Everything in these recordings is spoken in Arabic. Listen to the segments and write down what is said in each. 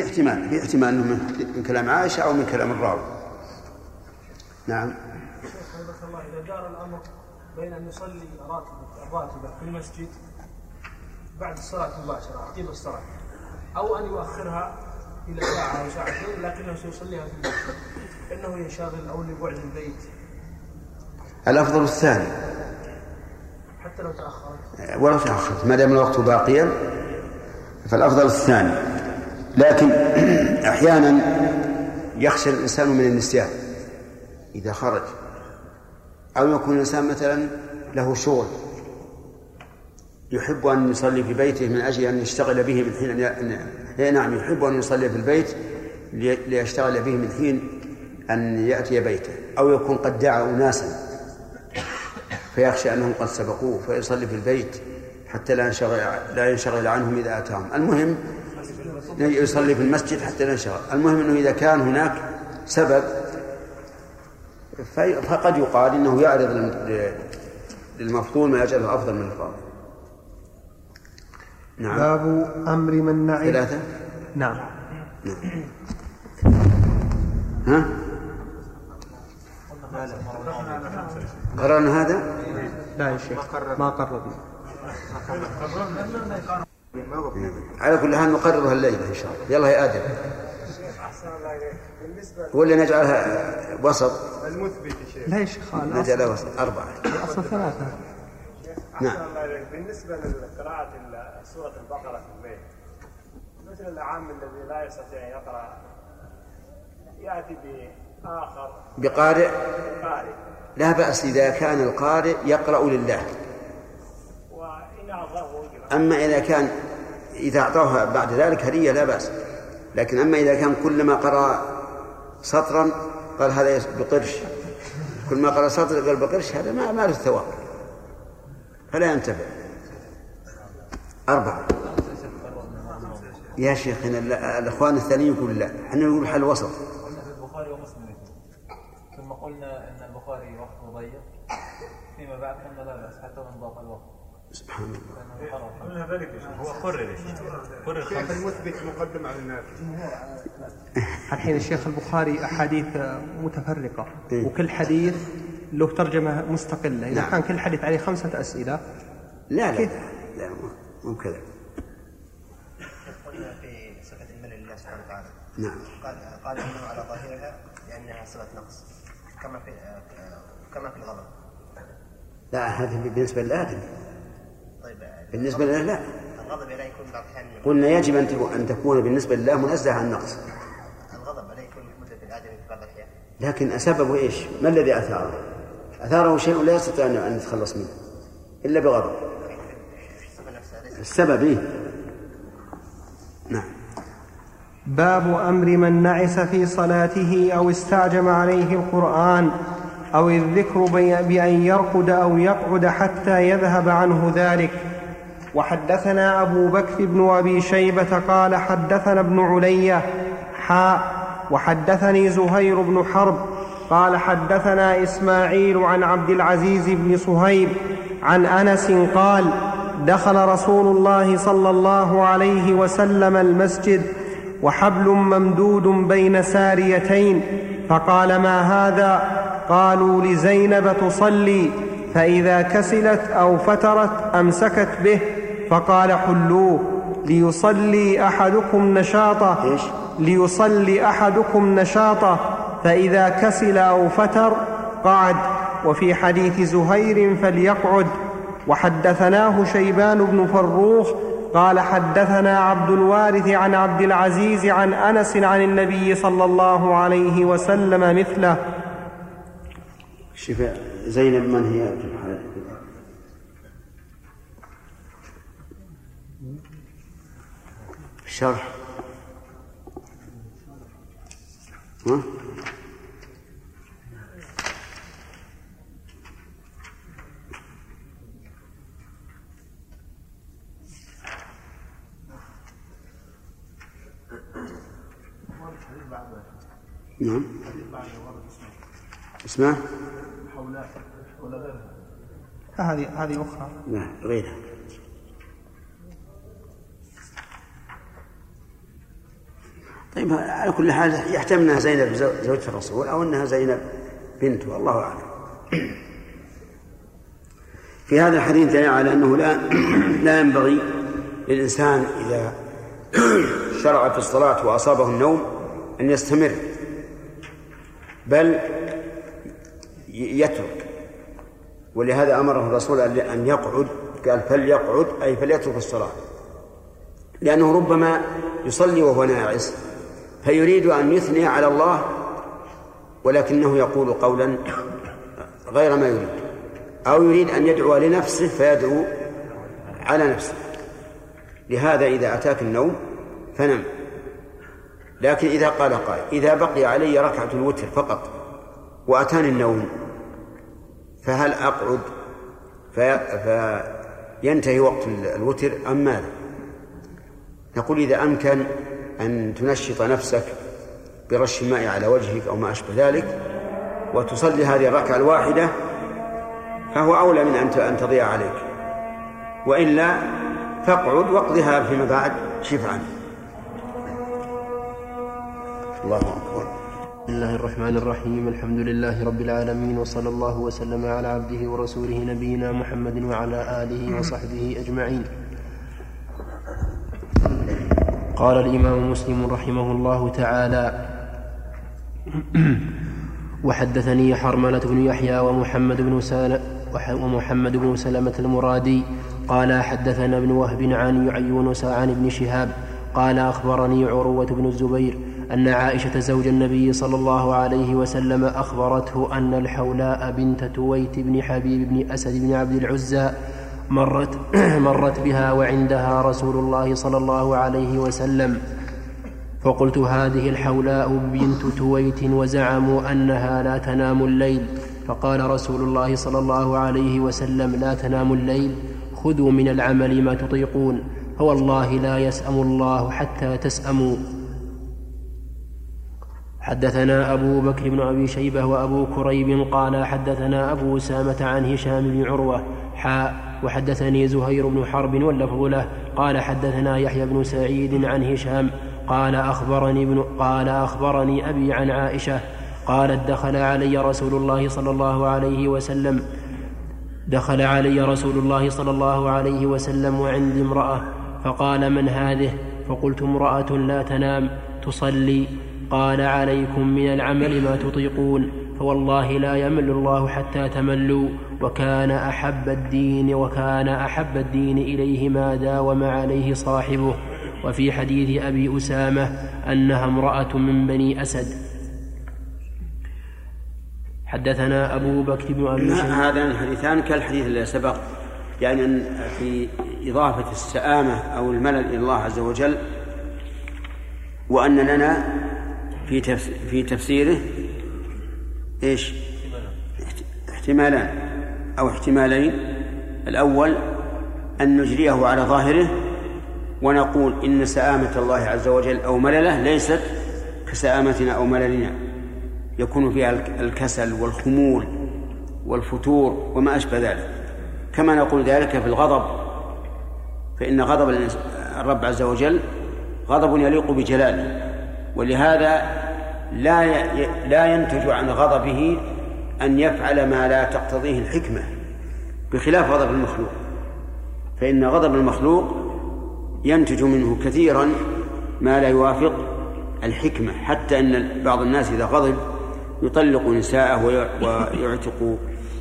في احتمال في احتمال إنه من كلام عائشة أو من كلام الراوي. نعم. شيخ الله إذا دار الأمر بين أن يصلي راتبه الراتبة في المسجد بعد الصلاة مباشره عقب الصلاة أو أن يؤخرها إلى ساعة أو ساعتين لكنه سيصليها في المسجد انه ينشغل أو لبعد البيت. الأفضل الثاني. حتى لو تأخرت. ولو تأخرت ما دام الوقت باقيا فالأفضل الثاني. لكن أحيانا يخشى الإنسان من النسيان إذا خرج. أو يكون الإنسان مثلا له شغل يحب أن يصلي في بيته من أجل أن يشتغل به من حين أن نعم يحب أن يصلي في البيت ليشتغل به من حين أن يأتي بيته. أو يكون قد دعا اناسا فيخشى أنهم قد سبقوه فيصلي في البيت حتى لا ينشغل لا ينشغل عنهم إذا أتاهم. المهم يصلي في المسجد حتى ينشغل المهم إنه إذا كان هناك سبب فقد يقال إنه يعرض للمفضول ما يجعله أفضل من الفاضل. نعم. باب أمر من نعم. ثلاثة؟ نعم, نعم. ها؟ قررنا هذا؟ لا يا شيخ ما قررنا على كل حال نقررها الليلة إن شاء الله. يلا يا آدم. ولا نجعلها وسط. المثبت شيخ. لا يا شيخ نجعلها وسط. أربعة. أصل ثلاثة. نعم. بالنسبة لقراءة سورة البقرة في البيت مثل العام الذي لا يستطيع أن يقرأ يأتي بآخر. بقارئ؟ بقارئ. لا بأس إذا كان القارئ يقرأ لله. أما إذا كان إذا أعطاه بعد ذلك هدية لا بأس. لكن أما إذا كان كلما قرأ سطرا قال هذا بقرش. كل ما قرأ سطر قال بقرش هذا ما ما له ثواب. فلا ينتفع. أربعة. يا شيخ الأخوان الثانيين يقول لا. إحنا نقول حل وسط. البخاري ومسلم ثم قلنا أن البخاري وقته ضيق فيما بعد قلنا لا بأس حتى من ضاق الوقت. سبحان الله. هو قرر قرر الشيخ المثبت مقدم على النافع الحين الشيخ البخاري أحاديث متفرقة إيه؟ وكل حديث له ترجمة مستقلة. إذا نعم. كان كل حديث عليه خمسة أسئلة لا لا لا مو كذا. قلنا في صفة الملل لله سبحانه وتعالى. نعم. قال قال إنه على ظاهرها لأنها صفة نقص كما في كما في الغضب. لا هذه بالنسبة للآدمي. بالنسبة لله لا الغضب لا يكون بعض قلنا يجب أن أن تكون بالنسبة لله منزه عن النقص الغضب لا يكون مثل الآدمي في بعض الأحيان لكن سببه إيش؟ ما الذي أثاره؟ أثاره شيء لا يستطيع أن يتخلص منه إلا بغضب السبب إيه؟ نعم باب أمر من نعس في صلاته أو استعجم عليه القرآن أو الذكر بأن يرقد أو يقعد حتى يذهب عنه ذلك وحدثنا أبو بكر بن أبي شيبة قال حدثنا ابن علية حاء وحدثني زهير بن حرب قال حدثنا إسماعيل عن عبد العزيز بن صهيب عن أنس قال دخل رسول الله صلى الله عليه وسلم المسجد وحبل ممدود بين ساريتين فقال ما هذا؟ قالوا لزينب تصلي. فإذا كسلت أو فترت أمسكت به فقال حلوة ليصلي أحدكم نشاطه ليصلي أحدكم نشاطه فإذا كسل أو فتر قعد. وفي حديث زهير فليقعد. وحدثناه شيبان بن فروخ قال حدثنا عبد الوارث عن عبد العزيز عن أنس عن النبي صلى الله عليه وسلم مثله. شفاء. زينب من هي في الحالة الشرح ها؟ نعم. اسمه هذه هذه أخرى. لا غيرها طيب على كل حال يحتمل أنها زينب زو- زوجة الرسول أو أنها زينب بنته الله أعلم. في هذا الحديث دليل على أنه لا لا ينبغي للإنسان إذا شرع في الصلاة وأصابه النوم أن يستمر بل يترك. ولهذا أمره الرسول ان يقعد قال فليقعد أي فليترك الصلاة. لأنه ربما يصلي وهو ناعس فيريد أن يثني على الله ولكنه يقول قولا غير ما يريد أو يريد أن يدعو لنفسه فيدعو على نفسه. لهذا إذا أتاك النوم فنم. لكن إذا قال قائل إذا بقي علي ركعة الوتر فقط وأتاني النوم فهل أقعد؟ في فينتهي وقت الوتر أم ماذا؟ نقول إذا أمكن أن تنشط نفسك برش الماء على وجهك أو ما أشبه ذلك وتصلي هذه الركعة الواحدة فهو أولى من أن أن تضيع عليك. وإلا فاقعد واقضها فيما بعد شفعا الله أكبر. بسم الله الرحمن الرحيم. الحمد لله رب العالمين وصلى الله وسلم على عبده ورسوله نبينا محمد وعلى آله وصحبه أجمعين. قال الإمام مسلم رحمه الله تعالى وحدثني حرملة بن يحيى ومحمد بن سالم ومحمد بن سلمة المرادي قال حدثنا ابن وهب عن يونس عن ابن شهاب قال أخبرني عروة بن الزبير أن عائشة زوج النبي صلى الله عليه وسلم أخبرته أن الحولاء بنت تويت بن حبيب بن أسد بن عبد العزى مرت مرت بها وعندها رسول الله صلى الله عليه وسلم. فقلت هذه الحولاء بنت تويت وزعموا أنها لا تنام الليل. فقال رسول الله صلى الله عليه وسلم لا تنام الليل خذوا من العمل ما تطيقون. فوالله لا يسأم الله حتى تسأموا. حدثنا أبو بكر بن أبي شيبة وأبو كريب قال حدثنا أبو أسامة عن هشام بن عروة حاء وحدثني زهير بن حرب واللفظ له. قال حدثنا يحيى بن سعيد عن هشام قال أخبرني ابن قال أخبرني أبي عن عائشة قالت دخل علي رسول الله صلى الله عليه وسلم دخل علي رسول الله صلى الله عليه وسلم وعندي امرأة فقال من هذه؟ فقلت امرأة لا تنام تصلي. قال عليكم من العمل ما تطيقون فوالله لا يمل الله حتى تملوا وكان أحب الدين وكان أحب الدين إليه ما داوم عليه صاحبه. وفي حديث أبي أسامة أنها امرأة من بني أسد. حدثنا أبو بكر بن أبي هذان الحديثان كالحديث الذي سبق يعني في إضافة السآمة أو الملل إلى الله عز وجل وأن لنا في في تفسيره إيش؟ احت- احتمالان. أو احتمالين. الأول أن نجريه على ظاهره ونقول إن سآمة الله عز وجل أو ملله ليست كسآمتنا أو مللنا. يكون فيها الك- الكسل والخمول والفتور وما أشبه ذلك. كما نقول ذلك في الغضب. فإن غضب الرب عز وجل غضب يليق بجلاله. ولهذا لا لا ينتج عن غضبه أن يفعل ما لا تقتضيه الحكمة بخلاف غضب المخلوق. فإن غضب المخلوق ينتج منه كثيرا ما لا يوافق الحكمة حتى أن بعض الناس إذا غضب يطلق نساءه وي- ويعتق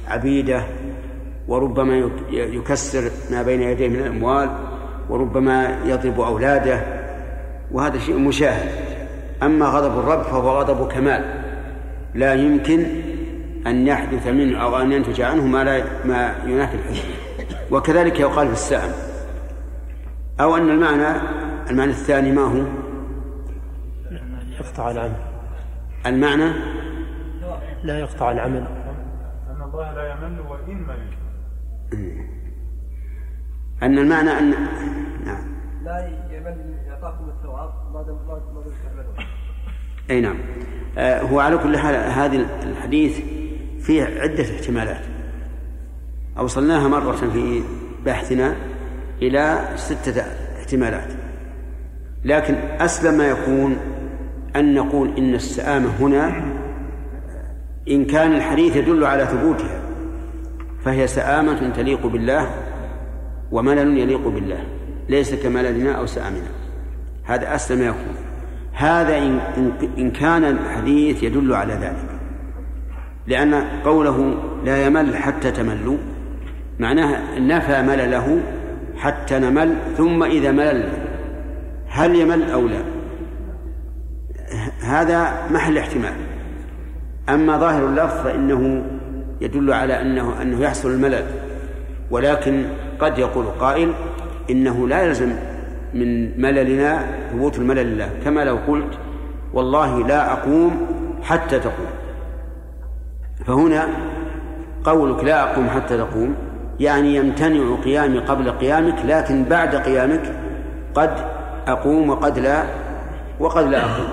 عبيده وربما يك- يكسر ما بين يديه من الأموال وربما يضرب أولاده وهذا شيء مشاهد. أما غضب الرب فهو غضب كمال. لا يمكن أن يحدث منه أو أن ينتج عنه ما لا ما ينافي الحكمة وكذلك يقال في السائم أو أن المعنى المعنى الثاني ما هو؟ يقطع العمل. المعنى؟ لا يقطع العمل. أن الله لا يمل وإن مل أن المعنى أن نعم. لا يمل ما دام ما دام أي نعم. آه هو على كل حال هذا الحديث فيه عدة احتمالات. أوصلناها مرة في بحثنا إلى ستة احتمالات. لكن أسلم ما يكون أن نقول إن السآمة هنا إن كان الحديث يدل على ثبوتها فهي سآمة تليق بالله وملل يليق بالله ليس كمللنا أو سآمنا. هذا أسلم يكون. هذا إن, إن كان الحديث يدل على ذلك. لأن قوله لا يمل حتى تملوا معناه نفى ملله حتى نمل ثم إذا ملل هل يمل أو لا؟ هذا محل احتمال. أما ظاهر اللفظ فإنه يدل على أنه أنه يحصل الملل ولكن قد يقول قائل إنه لا يلزم من مللنا ثبوت الملل لله. كما لو قلت والله لا أقوم حتى تقوم. فهنا قولك لا أقوم حتى تقوم يعني يمتنع قيامي قبل قيامك لكن بعد قيامك قد أقوم وقد لا وقد لا أقوم.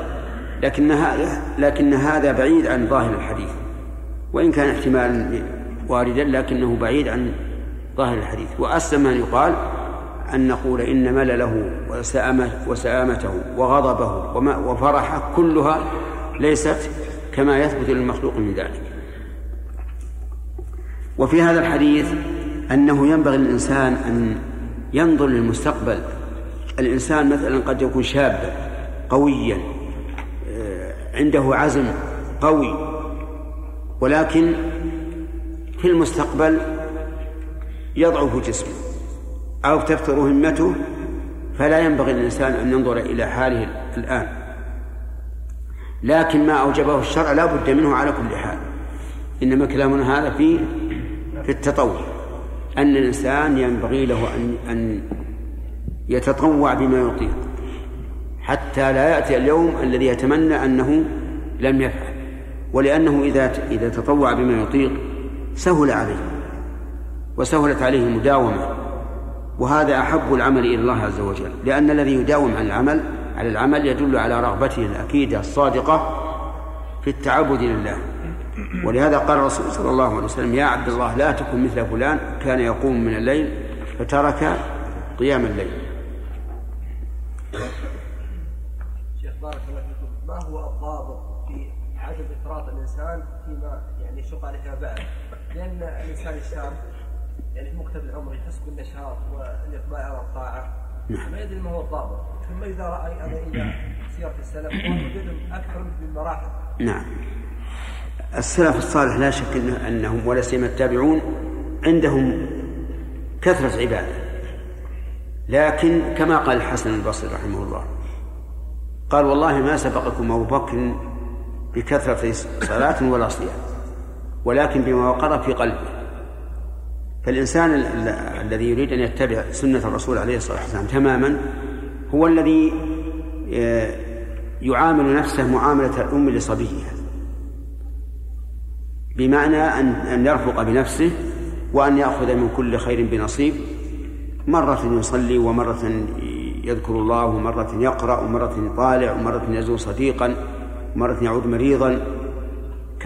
لكن هذا لكن هذا بعيد عن ظاهر الحديث. وإن كان احتمالا واردا لكنه بعيد عن ظاهر الحديث. وأسلم أن يقال أن نقول إن ملله وسآمته وغضبه وفرحه كلها ليست كما يثبت للمخلوق من ذلك. وفي هذا الحديث أنه ينبغي للإنسان أن ينظر للمستقبل. الإنسان مثلا قد يكون شابا قويا آه، عنده عزم قوي ولكن في المستقبل يضعف جسمه. أو تفتر همته فلا ينبغي للإنسان أن ينظر إلى حاله الآن. لكن ما أوجبه الشرع لا بد منه على كل حال. إنما كلامنا هذا في في التطوع. أن الإنسان ينبغي له أن أن يتطوع بما يطيق حتى لا يأتي اليوم الذي يتمنى أنه لم يفعل. ولأنه إذا إذا تطوع بما يطيق سهل عليه. وسهلت عليه المداومة. وهذا أحب العمل إلى الله عز وجل لأن الذي يداوم على العمل على العمل يدل على رغبته الأكيدة الصادقة في التعبد لله. ولهذا قال الرسول صلى الله عليه وسلم يا عبد الله لا تكن مثل فلان كان يقوم من الليل فترك قيام الليل. شيخ بارك الله فيكم. ما هو الضابط في عدم إفراط الإنسان فيما يعني يشق عليه بعد؟ لأن الإنسان الشاب يعني في مكتب العمر يحس بالنشاط والإقبال على الطاعه نعم. ما يدري ما هو الضابط. ثم إذا راى هذا إلى سيرة السلف وجدهم أكثر بالمراحل نعم. السلف الصالح لا شك أنهم ولا سيما التابعون عندهم كثرة عبادة. لكن كما قال الحسن البصري رحمه الله قال والله ما سبقكم أبو بكر بكثرة صلاة ولا صيام ولكن بما وقر في قلبه. فالإنسان الذي يريد أن يتبع سنة الرسول عليه الصلاة والسلام تماما هو الذي آه، يعامل نفسه معاملة الأم لصبيها بمعنى أن أن يرفق بنفسه وأن يأخذ من كل خير بنصيب. مرة يصلي ومرة يذكر الله ومرة يقرأ ومرة يطالع ومرة يزور صديقا ومرة يعود مريضا.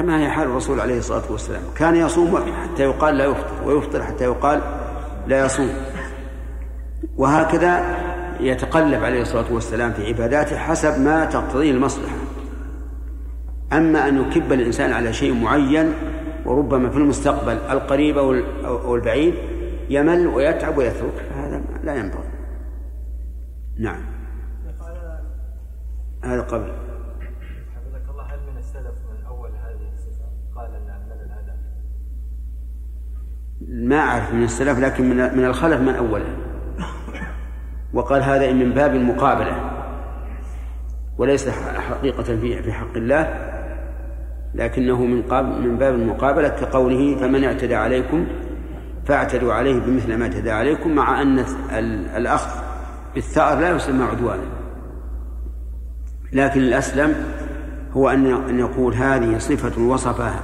كما هي حال الرسول عليه الصلاة والسلام. كان يصوم حتى يقال لا يفطر ويفطر حتى يقال لا يصوم. وهكذا يتقلب عليه الصلاة والسلام في عباداته حسب ما تقتضيه المصلحة. أما أن يكب الإنسان على شيء معين وربما في المستقبل القريب أو البعيد يمل ويتعب ويترك فهذا لا ينبغي. نعم. هذا قبل. ما أعرف من السلف لكن من من الخلف من أوله. وقال هذا من باب المقابلة. وليس حقيقة في في حق الله لكنه من من باب المقابلة كقوله فمن اعتدى عليكم فاعتدوا عليه بمثل ما اعتدى عليكم مع أن الأخذ بالثأر لا يسمى عدوانا. لكن الأسلم هو أن أن يقول هذه صفة وصفها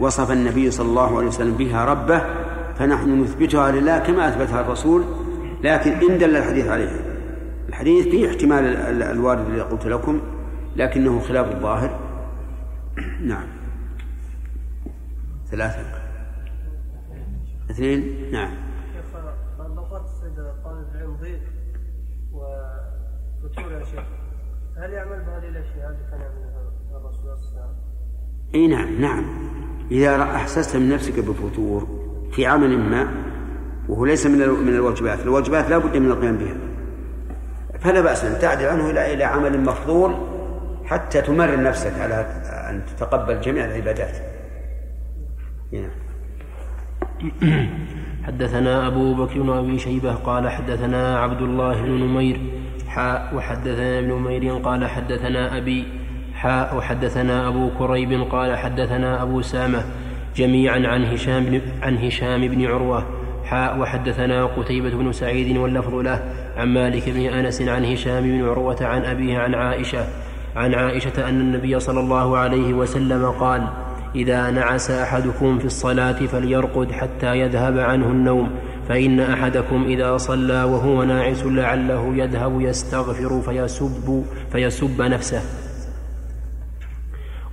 وصف النبي صلى الله عليه وسلم بها ربه فنحن نثبتها لله كما أثبتها الرسول لكن إن دل الحديث عليها. الحديث فيه احتمال الوارد الذي قلت لكم لكنه خلاف الظاهر. نعم. ثلاثة. اثنين. نعم. لو قالت السيدة طالب العلم ضيق وفتور يا شيخ هل يعمل بهذه الأشياء اللي كان يعملها الرسول صلى الله عليه وسلم؟ إي نعم نعم. إذا أحسست من نفسك بفتور في عمل ما وهو ليس من من الواجبات، الواجبات لا بد من القيام بها. فلا بأس أن تعدل عنه إلى إلى عمل مفضول حتى تمرن نفسك على أن تتقبل جميع العبادات. نعم. حدثنا أبو بكر بن أبي شيبة قال حدثنا عبد الله بن نمير حاء وحدثنا ابن نمير قال حدثنا أبي حاء وحدثنا أبو كريب قال حدثنا أبو سامة جميعا عن هشام بن, عن هشام بن عروة. حاء وحدثنا قتيبة بن سعيد واللفظ له. عن مالك بن أنس عن هشام بن عروة عن أبيه عن عائشة. عن عائشة أن النبي صلى الله عليه وسلم قال إذا نعس أحدكم في الصلاة فليرقد حتى يذهب عنه النوم فإن أحدكم إذا صلى وهو ناعس لعله يذهب يستغفر فيسب فيسب نفسه.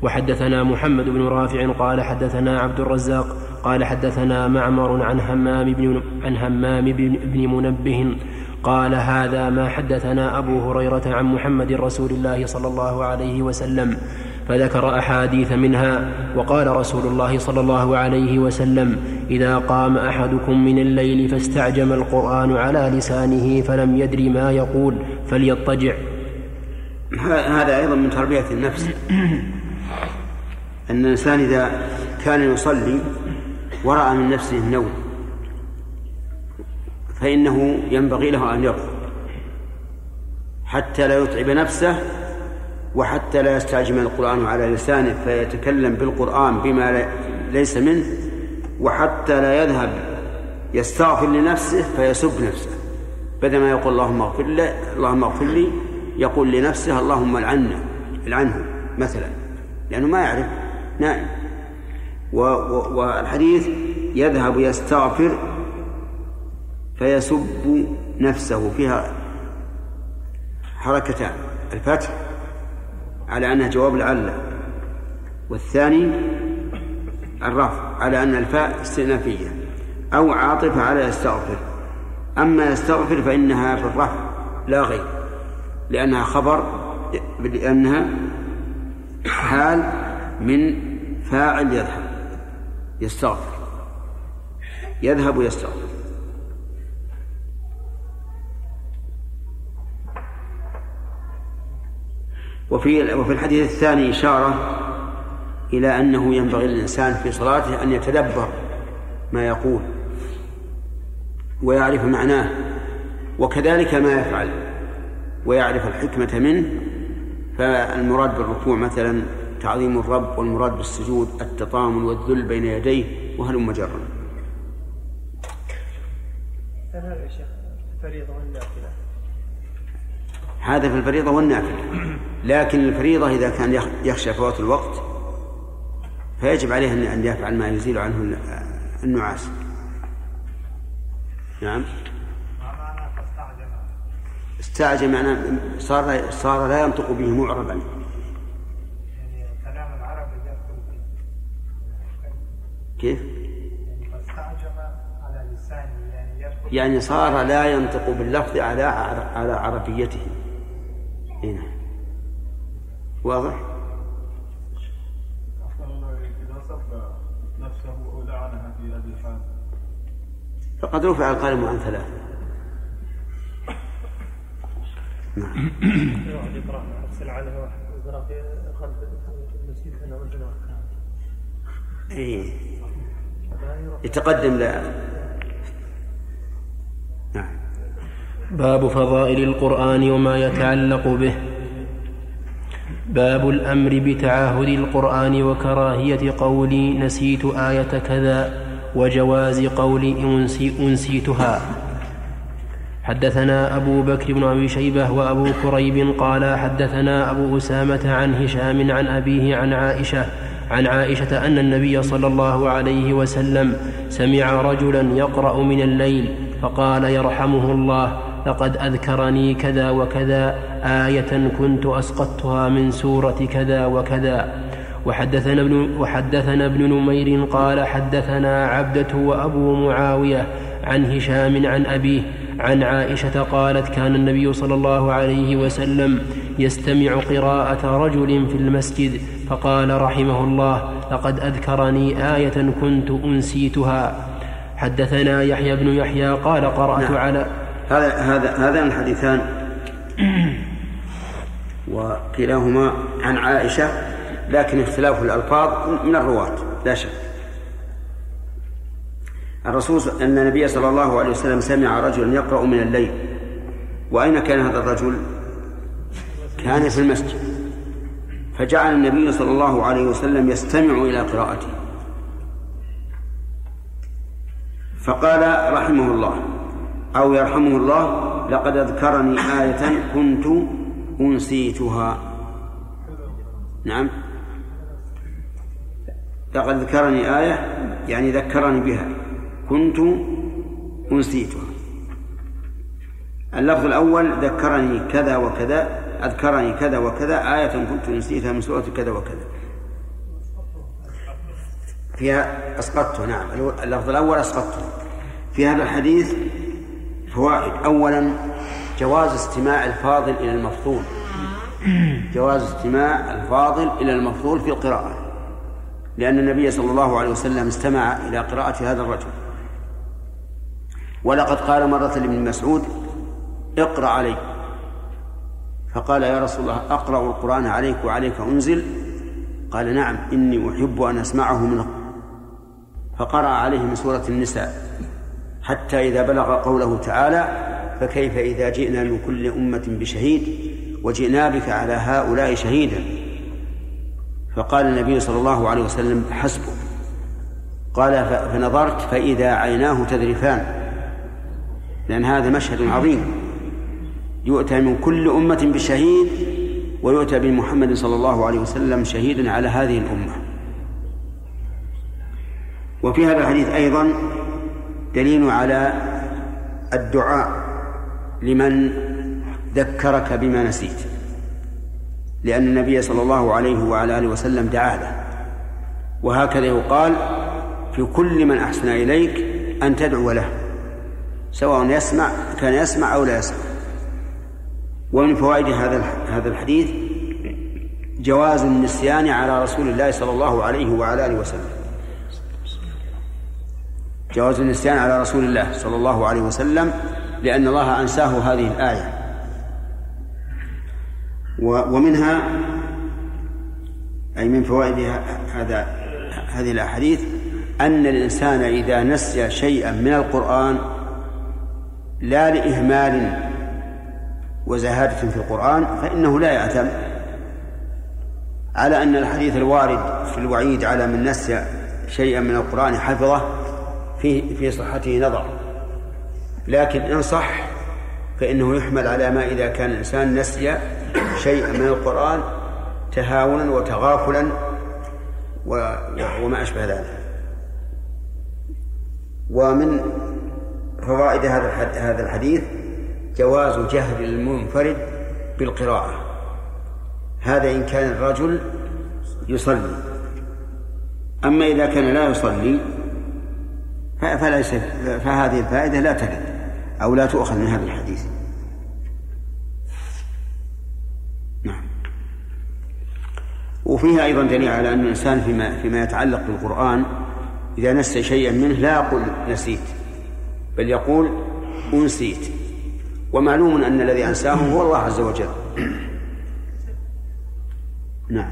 وحدثنا محمد بن رافع قال حدثنا عبد الرزاق قال حدثنا معمر عن همام بن عن همام بن منبه قال هذا ما حدثنا أبو هريرة عن محمد رسول الله صلى الله عليه وسلم فذكر أحاديث منها وقال رسول الله صلى الله عليه وسلم إذا قام أحدكم من الليل فاستعجم القرآن على لسانه فلم يدر ما يقول فليضطجع. هذا أيضا من تربية النفس. أن الإنسان إذا كان يصلي ورأى من نفسه النوم فإنه ينبغي له أن يرقد حتى لا يتعب نفسه وحتى لا يستعجم القرآن على لسانه فيتكلم بالقرآن بما ليس منه وحتى لا يذهب يستغفر لنفسه فيسب نفسه بدل ما يقول اللهم اغفر لي اللهم اغفر لي يقول لنفسه اللهم العنه العنه مثلا. لأنه ما يعرف نائم. والحديث يذهب يستغفر فيسب نفسه فيها حركتان الفتح على أنها جواب لعل والثاني الرفع على أن الفاء استئنافية أو عاطفة على يستغفر. أما يستغفر فإنها في الرفع لا غير لأنها خبر لأنها حال من فاعل يذهب يستغفر. يذهب يستغفر وفي وفي الحديث الثاني إشارة إلى أنه ينبغي للإنسان في صلاته أن يتدبر ما يقول ويعرف معناه وكذلك ما يفعل ويعرف الحكمة منه فالمراد بالركوع مثلا تعظيم الرب والمراد بالسجود التطامن والذل بين يديه وهلم جرا. هذا يا شيخ فريضة والنافلة؟ هذا في الفريضة والنافلة. لكن الفريضة إذا كان يخشى فوات الوقت فيجب عليه أن يفعل ما يزيل عنه النعاس. نعم. استعجل معناه صار صار لا ينطق به معربا. كلام العرب كيف؟ فاستعجم على لسانه يعني يدخل يعني صار لا ينطق باللفظ على على عربيته. هنا واضح؟ إذا سب نفسه أو لعنها في هذه الحال فقد رفع القلم عن ثلاث نعم. واحد يقرأ ارسل عليه واحد يقرأ في خلف المسجد هنا مثلا إيه. يتقدم لا. نعم. باب فضائل القرآن وما يتعلق به. باب الأمر بتعاهد القرآن وكراهية قولي نسيت آية كذا وجواز قولي أنسي أنسيتها. حدثنا أبو بكر بن أبي شيبة وأبو كريب قال حدثنا أبو أسامة عن هشام عن أبيه عن عائشة عن عائشة أن النبي صلى الله عليه وسلم سمع رجلا يقرأ من الليل فقال يرحمه الله لقد أذكرني كذا وكذا آية كنت أسقطتها من سورة كذا وكذا. وحدثنا ابن, وحدثنا ابن نمير قال حدثنا عبدة وأبو معاوية عن هشام عن أبيه عن عائشة قالت كان النبي صلى الله عليه وسلم يستمع قراءة رجل في المسجد فقال رحمه الله لقد أذكرني آية كنت أنسيتها حدثنا يحيى بن يحيى قال قرأت نعم. على هذا هذا هذان الحديثان وكلاهما عن عائشة لكن اختلاف الألفاظ من الرواة لا شك الرسول أن النبي صلى الله عليه وسلم سمع رجلا يقرأ من الليل. وأين كان هذا الرجل؟ كان في المسجد. فجعل النبي صلى الله عليه وسلم يستمع إلى قراءته. فقال رحمه الله أو يرحمه الله لقد أذكرني آية كنت أنسيتها. نعم. لقد ذكرني آية يعني ذكرني بها. كنت أنسيتها. اللفظ الأول ذكرني كذا وكذا أذكرني كذا وكذا آية كنت نسيتها من سورة كذا وكذا. فيها أسقطته نعم. اللفظ الأول أسقطته في هذا الحديث فوائد. أولا جواز استماع الفاضل إلى المفضول. جواز استماع الفاضل إلى المفضول في القراءة لأن النبي صلى الله عليه وسلم استمع إلى قراءة هذا الرجل. ولقد قال مرة لابن مسعود اقرأ علي فقال يا رسول الله أقرأ القرآن عليك وعليك أنزل. قال نعم إني أحب أن أسمعه من فقرأ عليه من سورة النساء. حتى إذا بلغ قوله تعالى فكيف إذا جئنا من كل أمة بشهيد وجئنا بك على هؤلاء شهيدا. فقال النبي صلى الله عليه وسلم حسبه قال فنظرت فإذا عيناه تذرفان. لأن هذا مشهد عظيم. يؤتى من كل أمة بشهيد ويؤتى بمحمد صلى الله عليه وسلم شهيدا على هذه الأمة. وفي هذا الحديث أيضا دليل على الدعاء لمن ذكرك بما نسيت. لأن النبي صلى الله عليه وعلى آله وسلم دعا له. وهكذا يقال في كل من أحسن إليك أن تدعو له. سواء يسمع كان يسمع أو لا يسمع. ومن فوائد هذا هذا الحديث جواز النسيان على رسول الله صلى الله عليه وعلى آله وسلم. جواز النسيان على رسول الله صلى الله عليه وسلم لأن الله أنساه هذه الآية. ومنها أي من فوائد هذا هذه الأحاديث أن الإنسان إذا نسي شيئا من القرآن لا لإهمال وزهادة في القرآن فإنه لا يأثم. على أن الحديث الوارد في الوعيد على من نسي شيئا من القرآن حفظه في في صحته نظر. لكن إن صح فإنه يحمل على ما إذا كان الإنسان نسي شيئا من القرآن تهاونا وتغافلا وما أشبه ذلك. ومن فوائد هذا هذا الحديث جواز جهل المنفرد بالقراءة. هذا إن كان الرجل يصلي. أما إذا كان لا يصلي فليس فهذه الفائدة لا ترد أو لا تؤخذ من هذا الحديث. نعم. وفيها أيضا دليل على أن الإنسان فيما فيما يتعلق بالقرآن إذا نسي شيئا منه لا يقول نسيت. بل يقول أنسيت. ومعلوم أن الذي أنساه هو الله عز وجل. نعم.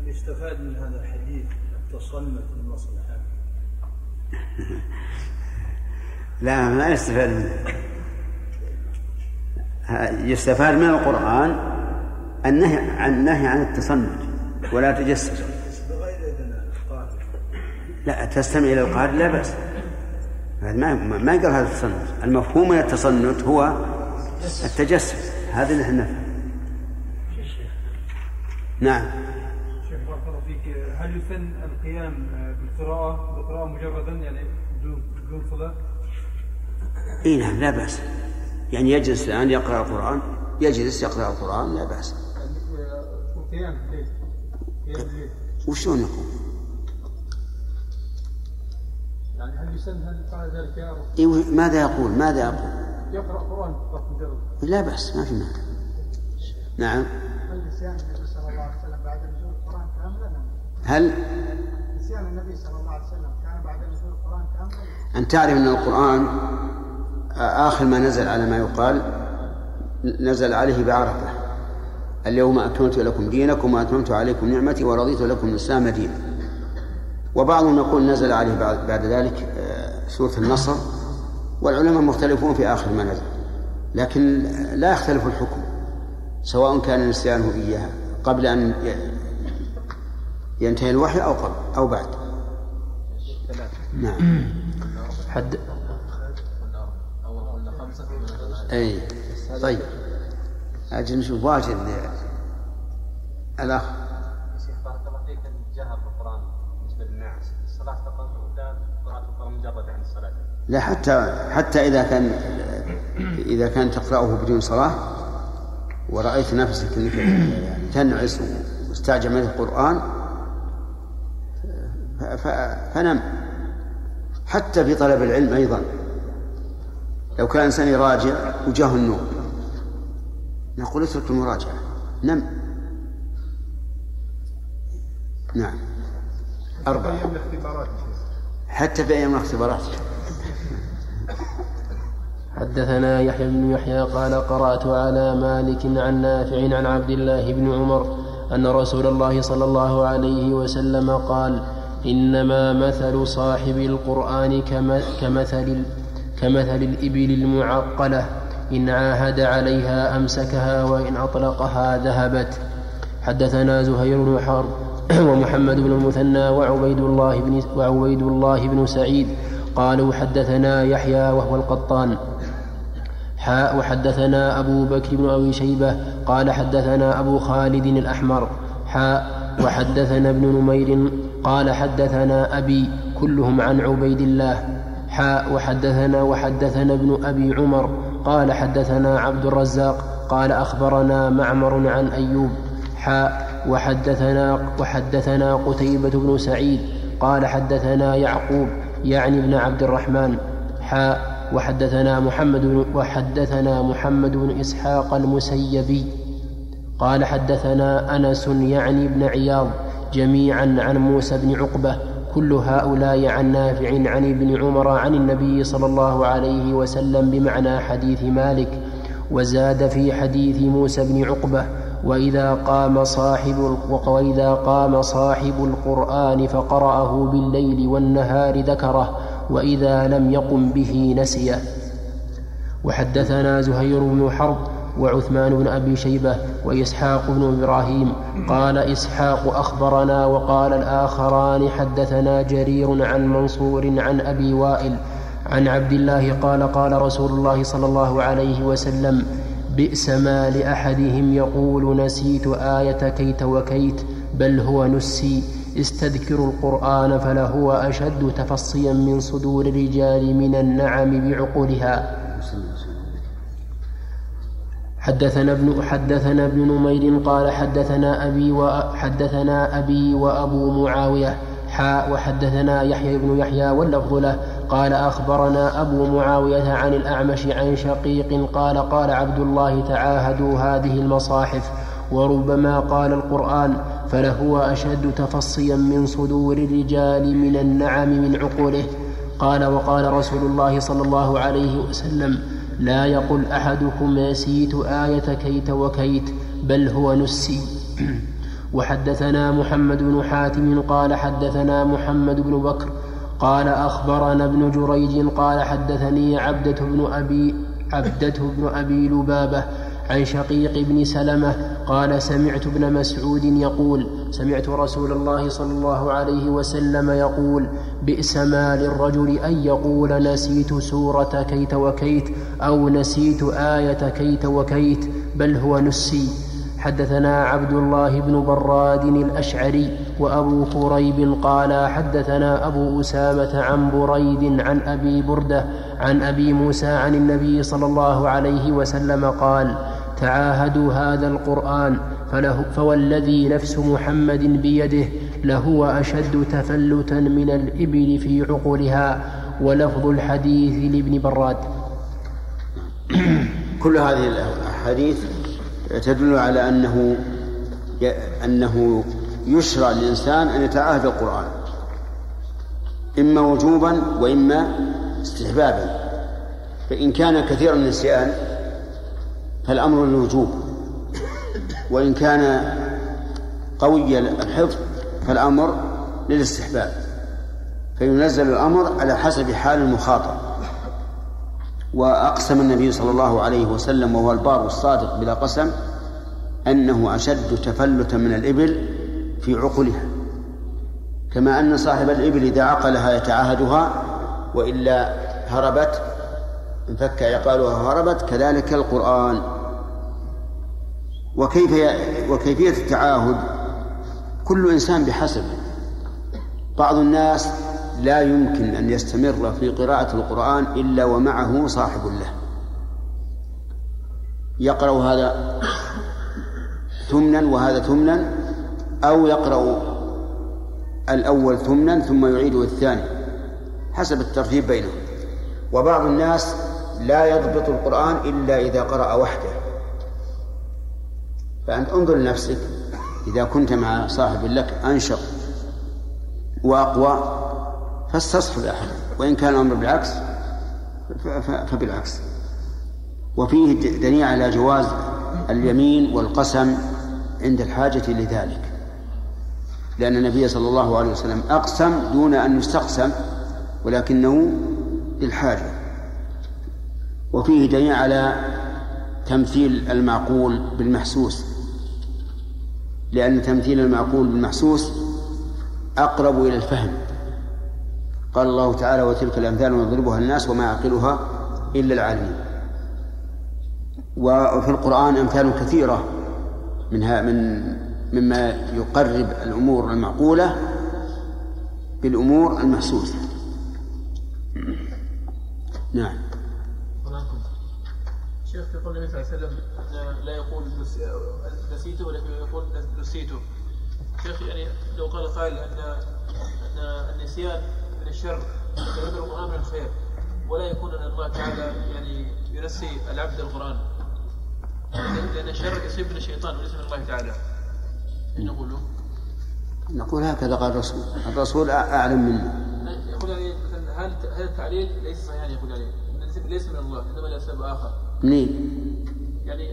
هل يستفاد من هذا الحديث التصنت المصلحة لا ما يستفاد منه. يستفاد من القرآن النهي عن النهي عن التصنت ولا تجسس. لا تستمع إلى القارئ لا بأس. ما ما يقال هذا التصنت المفهوم من التصنت هو التجسس. هذا اللي إحنا نعم. شيخ بارك الله فيك. هل يسن القيام بالقراءة بالقراءة مجردا؟ يعني بدون بدون صلاة؟ إي نعم لا بأس. يعني يجلس الآن يقرأ القرآن؟ يجلس يقرأ القرآن؟ لا بأس. قيام الليل قيام الليل وشلون يقوم؟ يعني هل يسن فعل ذلك يا رب؟ إيه، ماذا يقول؟ ماذا يقول؟ يقرأ قرآن فقط مجرد لا بأس ما في مانع. نعم. هل نسيان النبي صلى الله عليه وسلم بعد نزول القرآن كاملا هل؟ نسيان النبي صلى الله عليه وسلم كان بعد نزول القرآن كاملا أن تعرف أن القرآن آخر ما نزل على ما يقال نزل عليه بعرفة. اليوم أكملت لكم دينكم وأتممت عليكم نعمتي ورضيت لكم الإسلام دينا. وبعضهم يقول نزل عليه بعد, بعد ذلك آه، سورة النصر والعلماء مختلفون في آخر ما نزل. لكن لا يختلف الحكم سواء كان نسيانه إياها قبل أن ينتهي الوحي أو قبل أو بعد. نعم. حد أي. طيب. أجل نشوف واجد الأخ شيخ بارك الله فيك الجهر بالقران بالنسبة للناس الصلاه فقط ولا قراءه القران مجرد عن الصلاه؟ لا حتى حتى إذا كان إذا كان تقرأه بدون صلاة ورأيت نفسك أنك يعني تنعس واستعجل منك القرآن فنم. حتى في طلب العلم أيضا. لو كان إنسان يراجع وجاه النوم نقول اترك المراجعة. نم. نعم. أربعة. حتى في أيام الاختبارات. حدثنا يحيى بن يحيى قال قرأت على مالك عن نافع عن عبد الله بن عمر أن رسول الله صلى الله عليه وسلم قال إنما مثل صاحب القرآن كم- كمثل كمثل الإبل المعقلة إن عاهد عليها أمسكها وإن أطلقها ذهبت. حدثنا زهير بن حرب ومحمد بن المثنى وعبيد الله بن وعبيد الله بن سعيد قالوا حدثنا يحيى وهو القطان. حاء وحدثنا أبو بكر بن أبي شيبة قال حدثنا أبو خالد الأحمر حاء وحدثنا ابن نمير قال حدثنا أبي كلهم عن عبيد الله حاء وحدثنا وحدثنا ابن أبي عمر قال حدثنا عبد الرزاق قال أخبرنا معمر عن أيوب حاء وحدثنا وحدثنا قتيبة بن سعيد قال حدثنا يعقوب يعني ابن عبد الرحمن حاء وحدثنا محمد بن وحدثنا محمد بن إسحاق المسيبي. قال حدثنا أنس يعني ابن عياض جميعا عن موسى بن عقبة كل هؤلاء عن نافع عن ابن عمر عن النبي صلى الله عليه وسلم بمعنى حديث مالك. وزاد في حديث موسى بن عقبة وإذا قام صاحب وإذا قام صاحب القرآن فقرأه بالليل والنهار ذكره وإذا لم يقم به نسيه وحدثنا زهير بن حرب وعثمان بن أبي شيبة وإسحاق بن إبراهيم. قال إسحاق أخبرنا وقال الآخران حدثنا جرير عن منصور عن أبي وائل. عن عبد الله قال قال رسول الله صلى الله عليه وسلم بئس ما لأحدهم يقول نسيت آية كيت وكيت بل هو نسي. استذكروا القرآن فلهو أشد تفصيا من صدور الرجال من النعم بعقولها. حدثنا ابن حدثنا ابن نمير قال حدثنا أبي وحدثنا أبي وأبو معاوية حاء وحدثنا يحيى بن يحيى واللفظ له. قال أخبرنا أبو معاوية عن الأعمش عن شقيق قال قال عبد الله تعاهدوا هذه المصاحف. وربما قال القرآن فلهو أشد تفصيا من صدور الرجال من النعم من عقوله. قال وقال رسول الله صلى الله عليه وسلم لا يقل أحدكم نسيت آية كيت وكيت بل هو نسي. وحدثنا محمد بن حاتم قال حدثنا محمد بن بكر قال أخبرنا ابن جريج قال حدثني عبدة بن أبي عبدة بن أبي لبابة عن شقيق بن سلمة قال سمعت ابن مسعود يقول سمعت رسول الله صلى الله عليه وسلم يقول بئس ما للرجل أن يقول نسيت سورة كيت وكيت أو نسيت آية كيت وكيت بل هو نسي. حدثنا عبد الله بن براد الأشعري وأبو كريب قال حدثنا أبو أسامة عن بريد عن أبي بردة عن أبي موسى عن النبي صلى الله عليه وسلم قال تعاهدوا هذا القرآن فله فوالذي نفس محمد بيده لهو أشد تفلتا من الإبل في عقولها ولفظ الحديث لابن براد. كل هذه الأحاديث تدل على أنه أنه يشرع للإنسان أن يتعاهد القرآن إما وجوبا وإما استحبابا فإن كان كثير النسيان فالأمر للوجوب. وإن كان قوي الحفظ فالأمر للاستحباب. فينزل الأمر على حسب حال المخاطب. وأقسم النبي صلى الله عليه وسلم وهو البار الصادق بلا قسم أنه أشد تفلتا من الإبل في عقلها كما أن صاحب الإبل إذا عقلها يتعاهدها وإلا هربت انفك عقالها هربت كذلك القرآن. وكيف وكيفية التعاهد؟ كل إنسان بحسبه بعض الناس لا يمكن أن يستمر في قراءة القرآن إلا ومعه صاحب له. يقرأ هذا ثمنا وهذا ثمنا أو يقرأ الأول ثمنا ثم يعيده الثاني حسب الترتيب بينهم. وبعض الناس لا يضبط القرآن إلا إذا قرأ وحده. فأنت انظر لنفسك إذا كنت مع صاحب لك أنشط وأقوى فاستصحب أحد. وإن كان الأمر بالعكس فبالعكس. وفيه دليل على جواز اليمين والقسم عند الحاجة لذلك. لأن النبي صلى الله عليه وسلم أقسم دون أن يستقسم ولكنه للحاجة. وفيه دليل على تمثيل المعقول بالمحسوس. لأن تمثيل المعقول بالمحسوس أقرب إلى الفهم. قال الله تعالى وتلك الأمثال نضربها الناس وما يعقلها إلا العالمين. وفي القرآن أمثال كثيرة منها من مما يقرب الأمور المعقولة بالأمور المحسوسة. نعم. شيخ في قول النبي صلى الله عليه وسلم لا يقول نسيته ولكن يقول نسيته. شيخ يعني لو قال قائل أن أن النسيان من الشر وذكر القران من الخير ولا يكون أن الله تعالى يعني ينسي العبد القرآن. لأن الشر يصيب من الشيطان وليس من الله تعالى. نقول نقول هكذا قال الرسول. الرسول أعلم منا يقول يعني مثلا هل هذا التعليل ليس صحيحا يقول يعني ليس من الله إنما لاسباب آخر. منين؟ يعني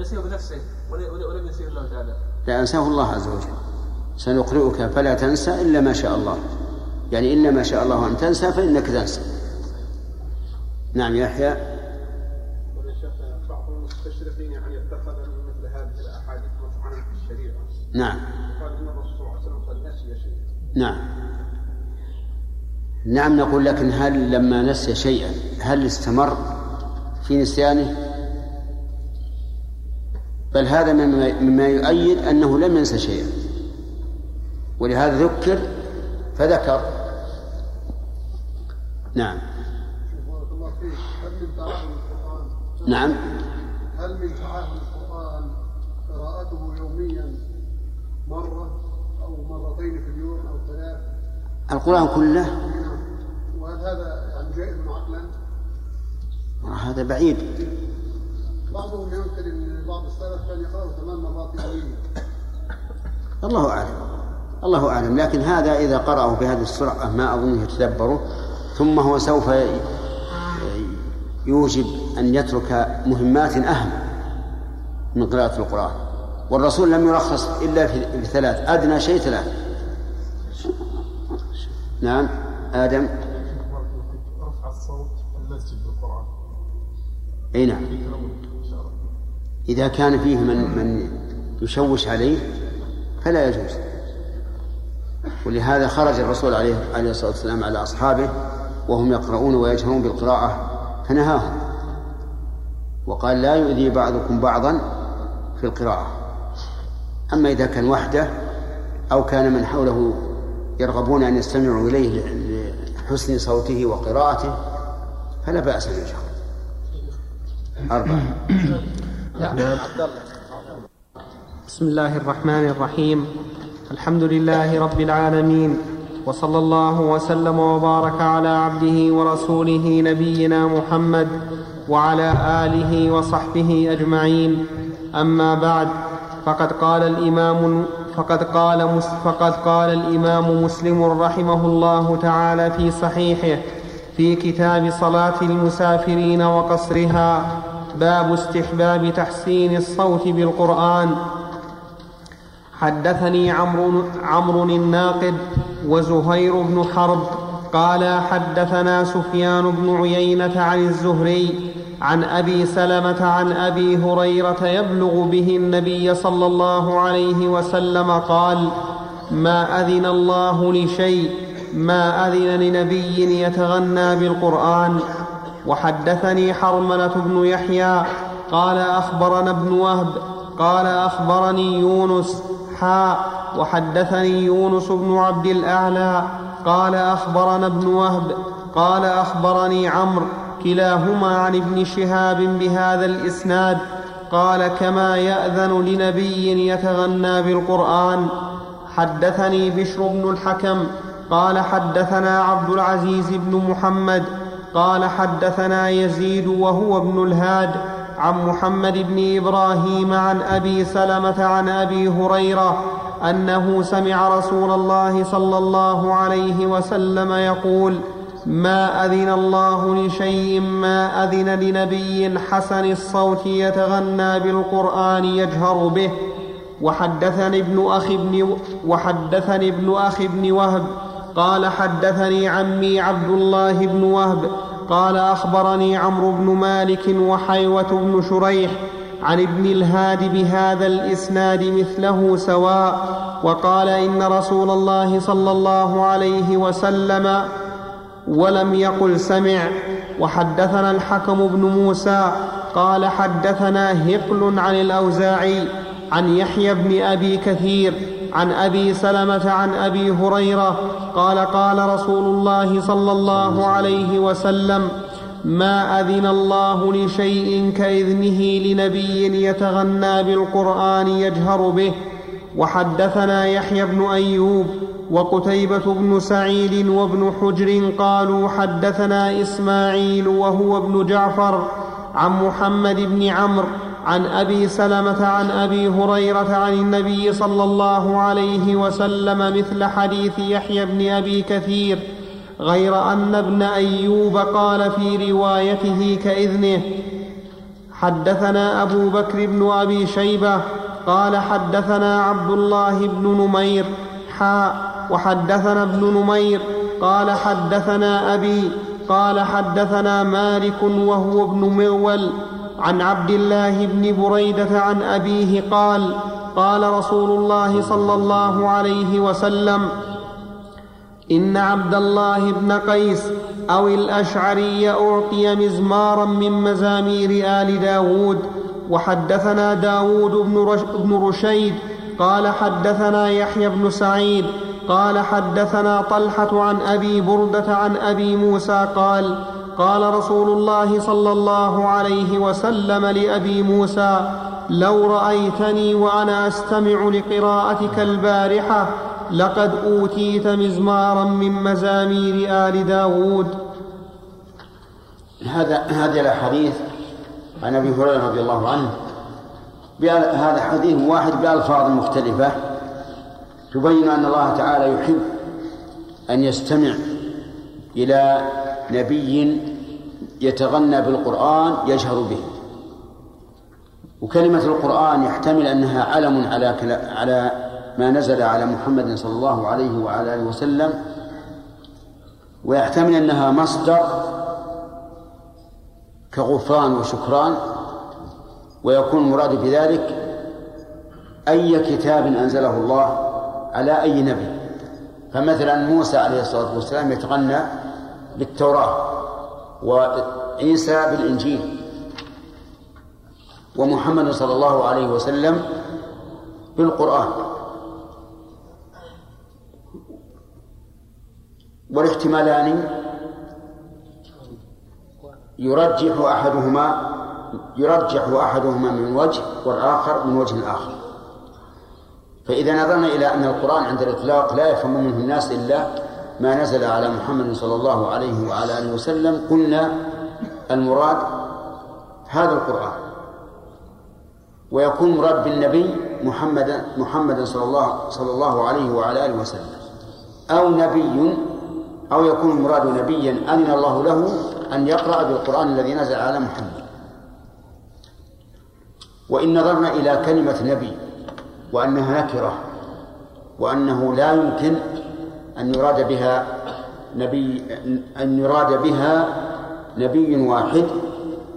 نسيه بنفسه ولم ينسيه الله تعالى. لا أنساه الله عز وجل. سنقرئك فلا تنسى إلا ما شاء الله. يعني إلا ما شاء الله أن تنسى فإنك تنسى. نعم يحيى. بعض المستشرقين يعني اتخذ مثل هذه الأحاديث مطعنا في الشريعة. نعم. قال إن الرسول صلى الله عليه وسلم قد نسي شيئا. نعم. نعم نقول لكن هل لما نسي شيئا هل استمر في نسيانه؟ بل هذا مما يؤيد أنه لم ينسى شيئا. ولهذا ذكر فذكر. نعم. نعم. هل من تعاهد القرآن قراءته يوميا مرة أو مرتين في اليوم أو ثلاث؟ القرآن كله هذا يعني جائز عقلا؟ هذا بعيد. بعضهم ينكر ان بعض السلف كان يقرأه ثمان مرات يوميا الله أعلم. الله أعلم. لكن هذا إذا قرأه بهذه السرعة ما أظنه يتدبره. ثم هو سوف يوجب أن يترك مهمات أهم من قراءة القرآن. والرسول لم يرخص إلا في ثلاث أدنى شيء ثلاث. نعم. آدم رفع الصوت في المسجد بالقران أي نعم. إذا كان فيه من من يشوش عليه فلا يجوز. ولهذا خرج الرسول عليه عليه الصلاة والسلام على أصحابه وهم يقرؤون ويجهرون بالقراءة فنهاهم. وقال لا يؤذي بعضكم بعضا في القراءة. أما إذا كان وحده أو كان من حوله يرغبون أن يستمعوا إليه لحسن صوته وقراءته فلا بأس أن يجهر. أربعة. بسم الله الرحمن الرحيم. الحمد لله رب العالمين. وصلى الله وسلم وبارك على عبده ورسوله نبينا محمد وعلى آله وصحبه أجمعين. أما بعد فقد قال الإمام فقد قال فقد قال الإمام مسلم رحمه الله تعالى في صحيحه في كتاب صلاة المسافرين وقصرها. باب استحباب تحسين الصوت بالقرآن. حدثني عمرو عمرو الناقد وزهير بن حرب قال حدثنا سفيان بن عيينة عن الزهري عن أبي سلمة عن أبي هريرة يبلغ به النبي صلى الله عليه وسلم قال ما أذن الله لشيء ما أذن لنبي يتغنى بالقرآن. وحدثني حرملة بن يحيى قال أخبرنا ابن وهب قال أخبرني يونس حاء وحدثني يونس بن عبد الأعلى قال أخبرنا ابن وهب قال أخبرني عمرو كلاهما عن ابن شهاب بهذا الإسناد قال كما يأذن لنبي يتغنى بالقرآن. حدثني بشر بن الحكم قال حدثنا عبد العزيز بن محمد قال حدثنا يزيد وهو ابن الهاد عن محمد بن إبراهيم عن أبي سلمة عن أبي هريرة أنه سمع رسول الله صلى الله عليه وسلم يقول ما أذن الله لشيء ما أذن لنبي حسن الصوت يتغنى بالقرآن يجهر به وحدثني ابن اخ ابن وحدثني ابن اخ ابن وهب قال حدثني عمي عبد الله بن وهب قال أخبرني عمرو بن مالك وحيوة بن شريح عن ابن الهاد بهذا الإسناد مثله سواء وقال إن رسول الله صلى الله عليه وسلم ولم يقل سمع وحدثنا الحكم بن موسى قال حدثنا هقل عن الأوزاعي عن يحيى بن أبي كثير عن أبي سلمة عن أبي هريرة قال قال رسول الله صلى الله عليه وسلم ما أذن الله لشيء كإذنه لنبي يتغنى بالقرآن يجهر به. وحدثنا يحيى بن أيوب وقتيبة بن سعيد وابن حجر قالوا حدثنا إسماعيل وهو ابن جعفر عن محمد بن عمرو عن أبي سلمة عن أبي هريرة عن النبي صلى الله عليه وسلم مثل حديث يحيى بن أبي كثير غير أن ابن أيوب قال في روايته كإذنه حدثنا أبو بكر بن أبي شيبة قال حدثنا عبد الله بن نمير حاء وحدثنا ابن نمير قال حدثنا أبي قال حدثنا مالك وهو ابن مغول عن عبد الله بن بريدة عن أبيه قال قال رسول الله صلى الله عليه وسلم إن عبد الله بن قيس أو الأشعري أعطي مزمارا من مزامير آل داود وحدثنا داود بن رشيد قال حدثنا يحيى بن سعيد قال حدثنا طلحة عن أبي بردة عن أبي موسى قال قال رسول الله صلى الله عليه وسلم لأبي موسى لو رأيتني وأنا أستمع لقراءتك البارحة لقد أوتيت مزمارا من مزامير آل داود. هذا هذه الاحاديث عن أبي هريرة رضي الله عنه هذا حديث واحد بألفاظ مختلفة تبين أن الله تعالى يحب أن يستمع إلى نبي يتغنى بالقرآن يجهر به. وكلمة القرآن يحتمل أنها علم على على ما نزل على محمد صلى الله عليه وعلى آله وسلم ويحتمل أنها مصدر كغفران وشكران ويكون المراد بذلك أي كتاب أنزله الله على أي نبي. فمثلا موسى عليه الصلاة والسلام يتغنى بالتوراة وعيسى بالإنجيل. ومحمد صلى الله عليه وسلم بالقرآن. والاحتمالان يرجح أحدهما يرجح أحدهما من وجه والآخر من وجه آخر فإذا نظرنا إلى أن القرآن عند الإطلاق لا يفهم منه الناس إلا ما نزل على محمد صلى الله عليه وعلى آله وسلم قلنا المراد هذا القرآن. ويكون مراد بالنبي محمد محمد صلى الله صلى الله عليه وعلى آله وسلم. أو نبي أو يكون المراد نبيا أذن الله له أن يقرأ بالقرآن الذي نزل على محمد. وإن نظرنا إلى كلمة نبي وأنها نكرة وأنه لا يمكن أن يراد بها نبي أن يراد بها نبي واحد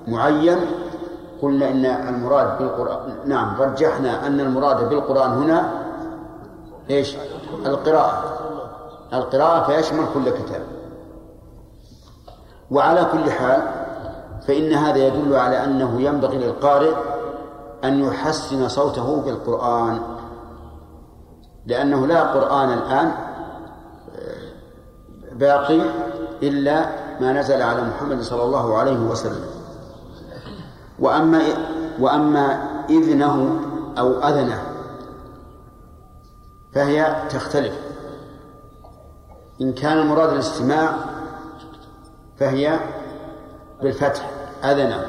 معين. قلنا إن المراد بالقرآن نعم رجحنا أن المراد بالقرآن هنا إيش؟ القراءة. القراءة فيشمل كل كتاب. وعلى كل حال فإن هذا يدل على أنه ينبغي للقارئ أن يحسن صوته بالقرآن لأنه لا قرآن الآن باقي إلا ما نزل على محمد صلى الله عليه وسلم. وأما وأما إذنه أو أذنه فهي تختلف. إن كان المراد الاستماع فهي بالفتح أذنه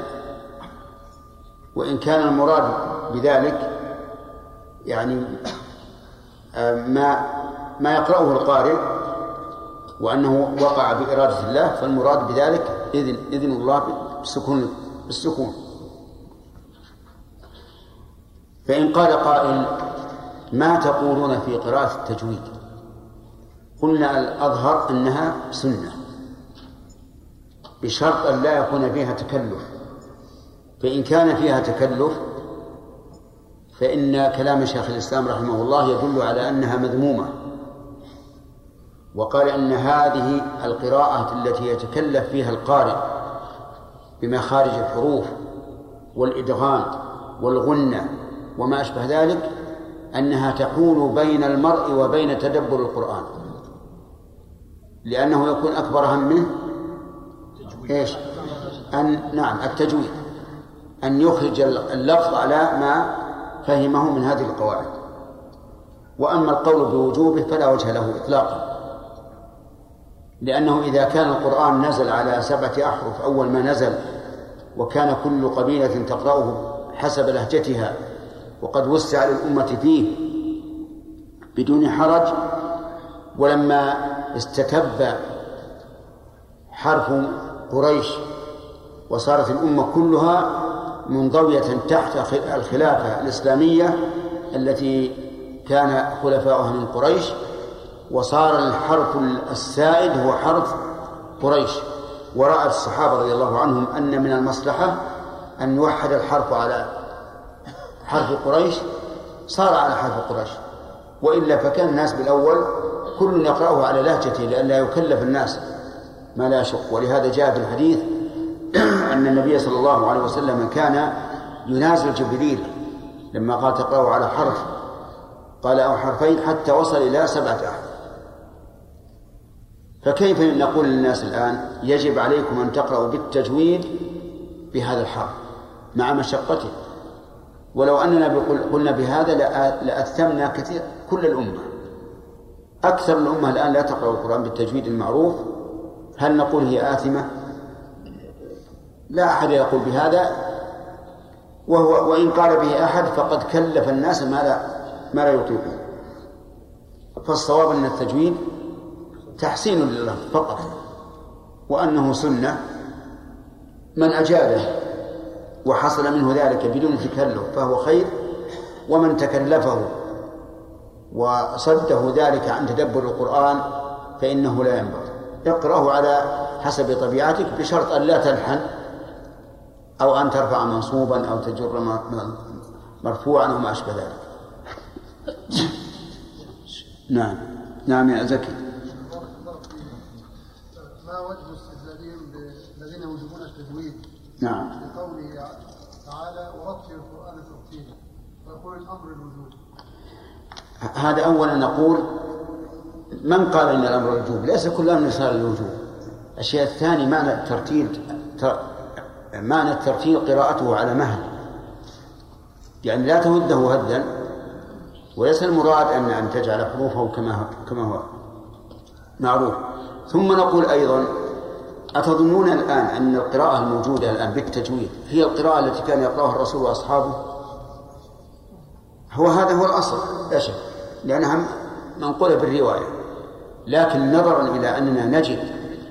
وإن كان المراد بذلك يعني آه، ما ما يقرأه القارئ وأنه وقع بإرادة الله فالمراد بذلك إذن إذن الله بالسكون بالسكون. فإن قال قائل ما تقولون في قراءة التجويد؟ قلنا الأظهر أنها سنة بشرط أن لا يكون فيها تكلف. فإن كان فيها تكلف فإن كلام شيخ الإسلام رحمه الله يدل على أنها مذمومة. وقال أن هذه القراءة التي يتكلف فيها القارئ بمخارج الحروف والإدغام والغنة وما أشبه ذلك أنها تحول بين المرء وبين تدبر القرآن. لأنه يكون أكبر هم منه إيش؟ أن نعم التجويد. أن يخرج اللفظ على ما فهمه من هذه القواعد. وأما القول بوجوبه فلا وجه له إطلاقا. لأنه إذا كان القرآن نزل على سبعة أحرف أول ما نزل وكان كل قبيلة تقرأه حسب لهجتها وقد وسع للأمة فيه بدون حرج ولما استتب حرف قريش وصارت الأمة كلها منضوية تحت الخلافة الإسلامية التي كان خلفاؤها من قريش وصار الحرف السائد هو حرف قريش. ورأى الصحابة رضي الله عنهم أن من المصلحة أن يوحد الحرف على حرف قريش. صار على حرف قريش. وإلا فكان الناس بالأول كل يقرأه على لهجته لئلا يكلف الناس ما لا يشق. ولهذا جاء في الحديث أن النبي صلى الله عليه وسلم كان ينازل جبريل لما قال تقرأوا على حرف. قال أو حرفين حتى وصل إلى سبعة أحرف. فكيف نقول للناس الآن يجب عليكم أن تقرأوا بالتجويد بهذا الحرف مع مشقته؟ ولو أننا قلنا بهذا لأثمنا كثير كل الأمة. أكثر الأمة الآن لا تقرأ القرآن بالتجويد المعروف. هل نقول هي آثمة؟ لا أحد يقول بهذا. وهو وإن قال به أحد فقد كلف الناس ما لا ما لا يطيقون. فالصواب أن التجويد تحسين لله فقط وأنه سنة. من أجابه وحصل منه ذلك بدون تكلف فهو خير ومن تكلفه وصده ذلك عن تدبر القرآن فإنه لا ينبغي. اقرأه على حسب طبيعتك بشرط أن لا تلحن أو أن ترفع منصوبا أو تجر مرفوعا أو ما أشبه ذلك. نعم. نعم يا زكي. ما وجه استدلالهم الذين يوجبون التجويد؟ نعم. لقوله تعالى ورتل القرآن ترتيلا ويقول الأمر الوجوب هذا أولا نقول من قال إن الأمر الوجوب؟ ليس كل أمر صار الوجوب. الشيء الثاني معنى الترتيل معنى الترتيل قراءته على مهل. يعني لا تهده هدا وليس المراد أن أن تجعل حروفه كما كما هو معروف. ثم نقول أيضا أتظنون الآن أن القراءة الموجودة الآن بالتجويد هي القراءة التي كان يقرأها الرسول وأصحابه؟ هو هذا هو الأصل لا شك لأنها منقولة بالرواية. لكن نظرا إلى أننا نجد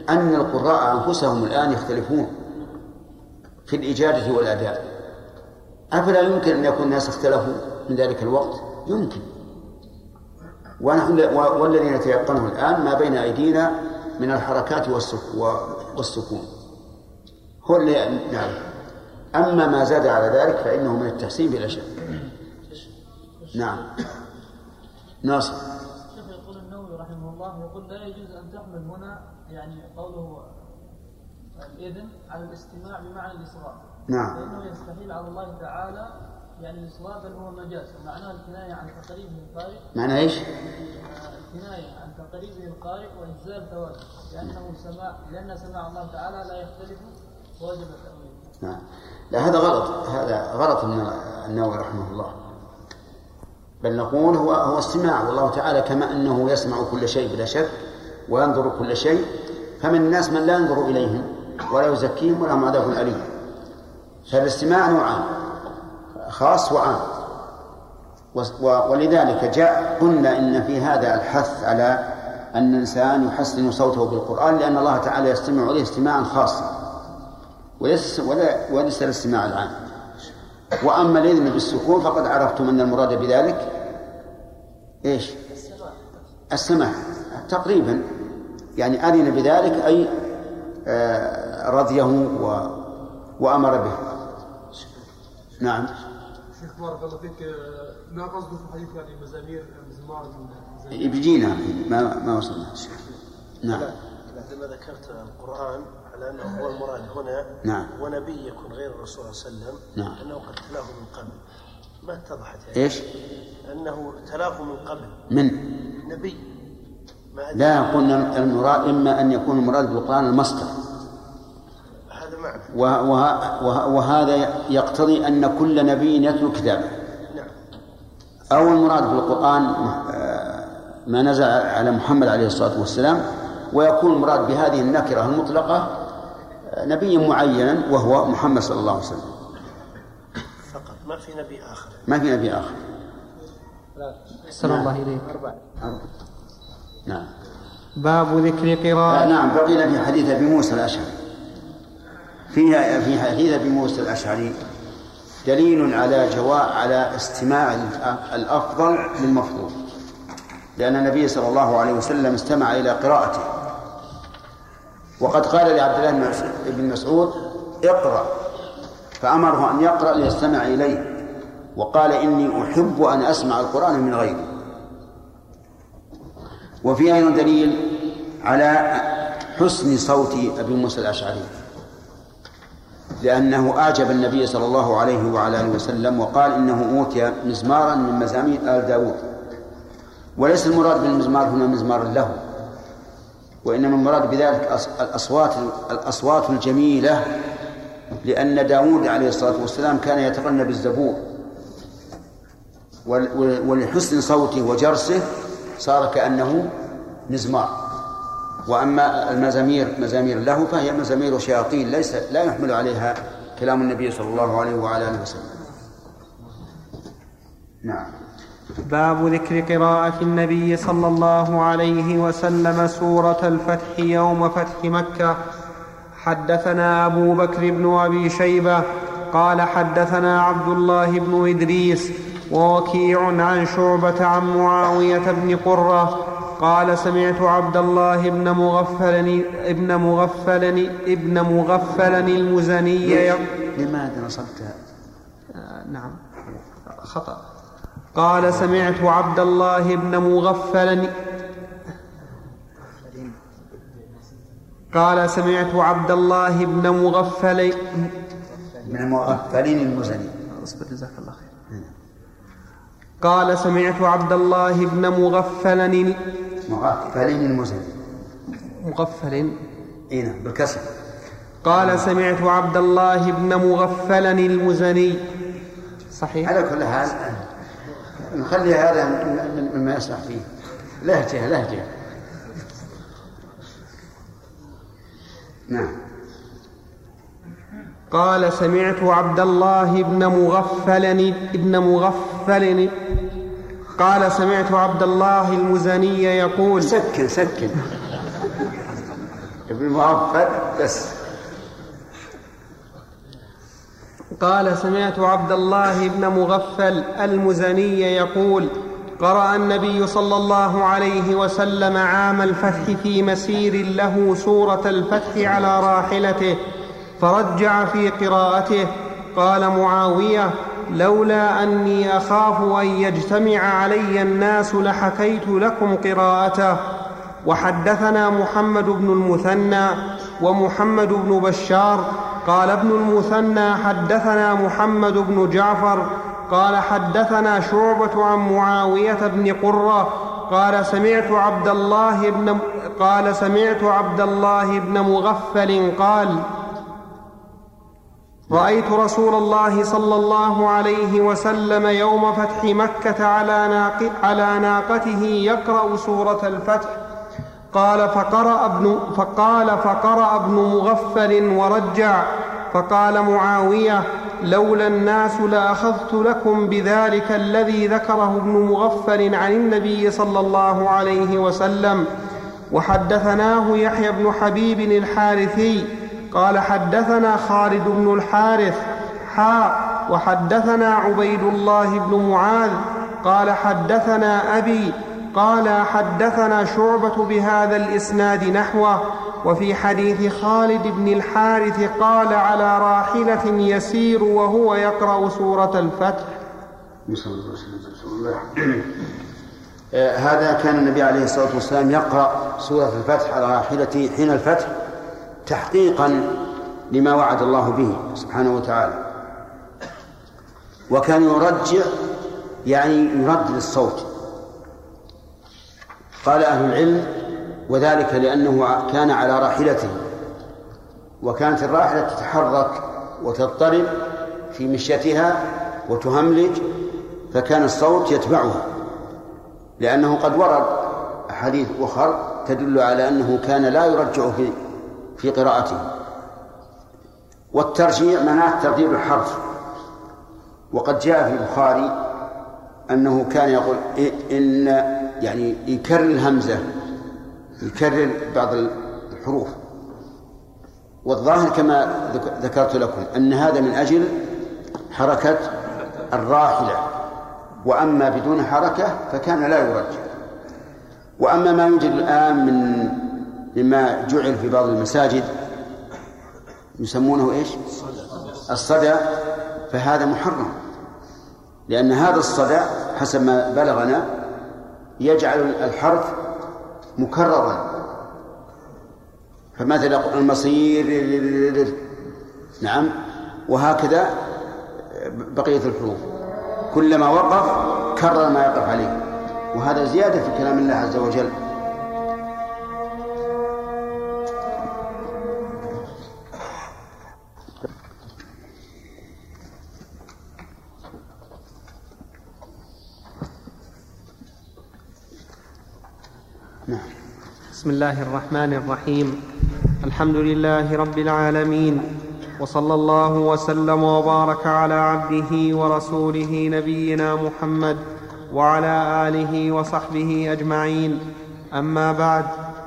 أن القراء أنفسهم الآن يختلفون في الإجادة والأداء. أفلا يمكن أن يكون الناس اختلفوا من ذلك الوقت؟ يمكن. ونحن والذي نتيقنه الآن ما بين أيدينا من الحركات والسكون. هو اللي نعرف أما ما زاد على ذلك فإنه من التحسين بلا شك. نعم. ناصر. الشيخ يقول النووي رحمه الله يقول لا يجوز أن تحمل هنا يعني قوله الإذن على الاستماع بمعنى الإصرار نعم. فإنه يستحيل على الله تعالى يعني بل هو مجاز ومعناه الكناية عن تقريبه القارئ. معنى إيش؟ الكناية عن تقريبه القارئ وإجزاء الفوائد لأنه سماع لأن سماع الله تعالى لا يختلف ووجب التأويل. نعم. لا هذا غلط. هذا غلط من النووي رحمه الله. بل نقول هو هو استماع والله تعالى كما أنه يسمع كل شيء بلا شك وينظر كل شيء. فمن الناس من لا ينظر إليهم ولا يزكيهم ولهم عذاب أليم. فالاستماع نوعان. خاص وعام. ولذلك جاء قلنا إن في هذا الحث على أن الإنسان يحسن صوته بالقرآن لأن الله تعالى يستمع إليه استماعا خاصا. وليس وليس الاستماع العام. وأما الإذن بالسكون فقد عرفتم أن المراد بذلك إيش؟ السماع. تقريبا. يعني أذن بذلك أي آه، رضيه و وأمر به. نعم. بارك الله فيك. ما قصده في الحديث يعني مزامير مزمار بيجينا ما ما وصلنا. نعم. عندما ذكرت القرآن على أنه هو المراد هنا نعم. ونبي يكون غير الرسول صلى الله عليه وسلم نعم. أنه قد تلاه من قبل. ما اتضحت يعني؟ إيش؟ أنه تلاه من قبل. من؟ نبي. ما لا قلنا المراد إما أن يكون المراد بالقرآن المصدر. وهذا يقتضي أن كل نبي يتلو كتابه. نعم. أو المراد بالقرآن آه، ما نزل على محمد عليه الصلاة والسلام ويكون المراد بهذه النكرة المطلقة آه، نبيا معينا وهو محمد صلى الله عليه وسلم. فقط. ما في نبي آخر؟ ما في نبي آخر. أحسن الله إليك. نعم. باب ذكر آه قراءة نعم بقينا في حديث أبي موسى الأشعري. فيها في حديث أبي موسى الأشعري دليل على جواء على استماع الأفضل للمفضول لأن النبي صلى الله عليه وسلم استمع إلى قراءته. وقد قال لعبد الله بن مسعود- اقرأ. فأمره أن يقرأ ليستمع إليه. وقال إني أحب أن أسمع القرآن من غيري. وفي أيضا دليل على حسن صوت أبي موسى الأشعري. لأنه أعجب النبي صلى الله عليه وعلى آله وسلم وقال إنه أوتي مزمارا من مزامير آل داود. وليس المراد بالمزمار هنا مزمار له وإنما المراد بذلك أص- الأصوات الأصوات الجميلة لأن داود عليه الصلاة والسلام كان يتغنى بالزبور. ول- ول- ولحسن صوته وجرسه صار كأنه مزمار. وأما المزامير مزامير له فهي مزامير شياطين ليس لا يحمل عليها كلام النبي صلى الله عليه وعلى آله وسلم. نعم. باب ذكر قراءة النبي صلى الله عليه وسلم سورة الفتح يوم فتح مكة. حدثنا أبو بكر بن أبي شيبة قال حدثنا عبد الله بن إدريس ووكيع عن شعبة عن معاوية بن قرة قال سمعت عبد الله بن مغفل ابن مغفل ابن مغفل المزني. لماذا نصبتها؟ آه، نعم. خطأ. قال سمعت عبد الله بن مغفل قال سمعت عبد الله بن مغفل من المغفلين المزني. اصبر جزاك الله خير. قال سمعت عبد الله بن مغفل مغفلين المزني. مغفل؟ اي نعم بالكسر. قال سمعت عبد الله بن مغفل المزني. صحيح؟ على كل حال نخلي هذا مما يصلح فيه. لهجة لهجة. نعم. قال سمعت عبد الله بن مغفل ابن مغفل. قال سمعت عبد الله المزني يقول سكن سكن. ابن مغفل بس. قال سمعت عبد الله بن مغفل المزني يقول قرأ النبي صلى الله عليه وسلم عام الفتح في مسير له سورة الفتح على راحلته. فرجع في قراءته قال معاوية لولا أني أخاف أن يجتمع علي الناس لحكيت لكم قراءته. وحدثنا محمد بن المثنى ومحمد بن بشار قال ابن المثنى حدثنا محمد بن جعفر قال حدثنا شعبة عن معاوية بن قرة قال سمعت عبد الله بن قال سمعت عبد الله بن مغفل قال رأيت رسول الله صلى الله عليه وسلم يوم فتح مكة على, ناق على ناقته يقرأ سورة الفتح. قال فقرأ ابن فقال فقرأ ابن مغفل ورجع. فقال معاوية لولا الناس لأخذت لكم بذلك الذي ذكره ابن مغفل عن النبي صلى الله عليه وسلم. وحدثناه يحيى بن حبيب الحارثي. قال حدثنا خالد بن الحارث حاء وحدثنا عبيد الله بن معاذ قال حدثنا أبي قال حدثنا شعبة بهذا الإسناد نحوه وفي حديث خالد بن الحارث قال على راحلة يسير وهو يقرأ سورة الفتح. آه، هذا كان النبي عليه الصلاة والسلام يقرأ سورة الفتح على راحلته حين الفتح. تحقيقا لما وعد الله به سبحانه وتعالى. وكان يرجع يعني يردد الصوت قال أهل العلم وذلك لأنه كان على راحلته وكانت الراحلة تتحرك وتضطرب في مشيتها وتهملج فكان الصوت يتبعها. لأنه قد ورد أحاديث أخر تدل على أنه كان لا يرجع في في قراءته. والترجيع معناه تغيير الحرف. وقد جاء في البخاري أنه كان يقول إن يعني يكرر الهمزة يكرر بعض الحروف. والظاهر كما ذكرت لكم أن هذا من أجل حركة الراحلة. وأما بدون حركة فكان لا يرجع. وأما ما يوجد الآن من مما جعل في بعض المساجد يسمونه إيش؟ الصدى. فهذا محرم لأن هذا الصدى حسب ما بلغنا يجعل الحرف مكررا. فمثلا المصير نعم وهكذا بقية الحروف. كلما وقف كرر ما يقف عليه. وهذا زيادة في كلام الله عز وجل. بسم الله الرحمن الرحيم. الحمد لله رب العالمين. وصلى الله وسلم وبارك على عبده ورسوله نبينا محمد وعلى آله وصحبه أجمعين. أما بعد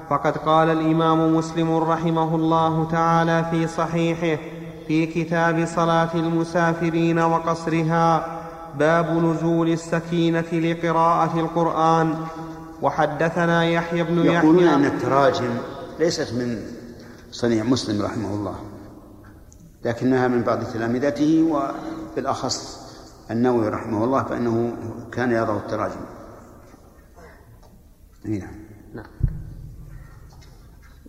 فقد قال الإمام مسلم رحمه الله تعالى في صحيحه في كتاب صلاة المسافرين وقصرها باب نزول السكينة لقراءة القرآن. وحدثنا يحيى بن يحيى. يقولون أن التراجم ليست من صنيع مسلم رحمه الله لكنها من بعض تلامذته وبالأخص النووي رحمه الله فإنه كان يضع التراجم. نعم نعم.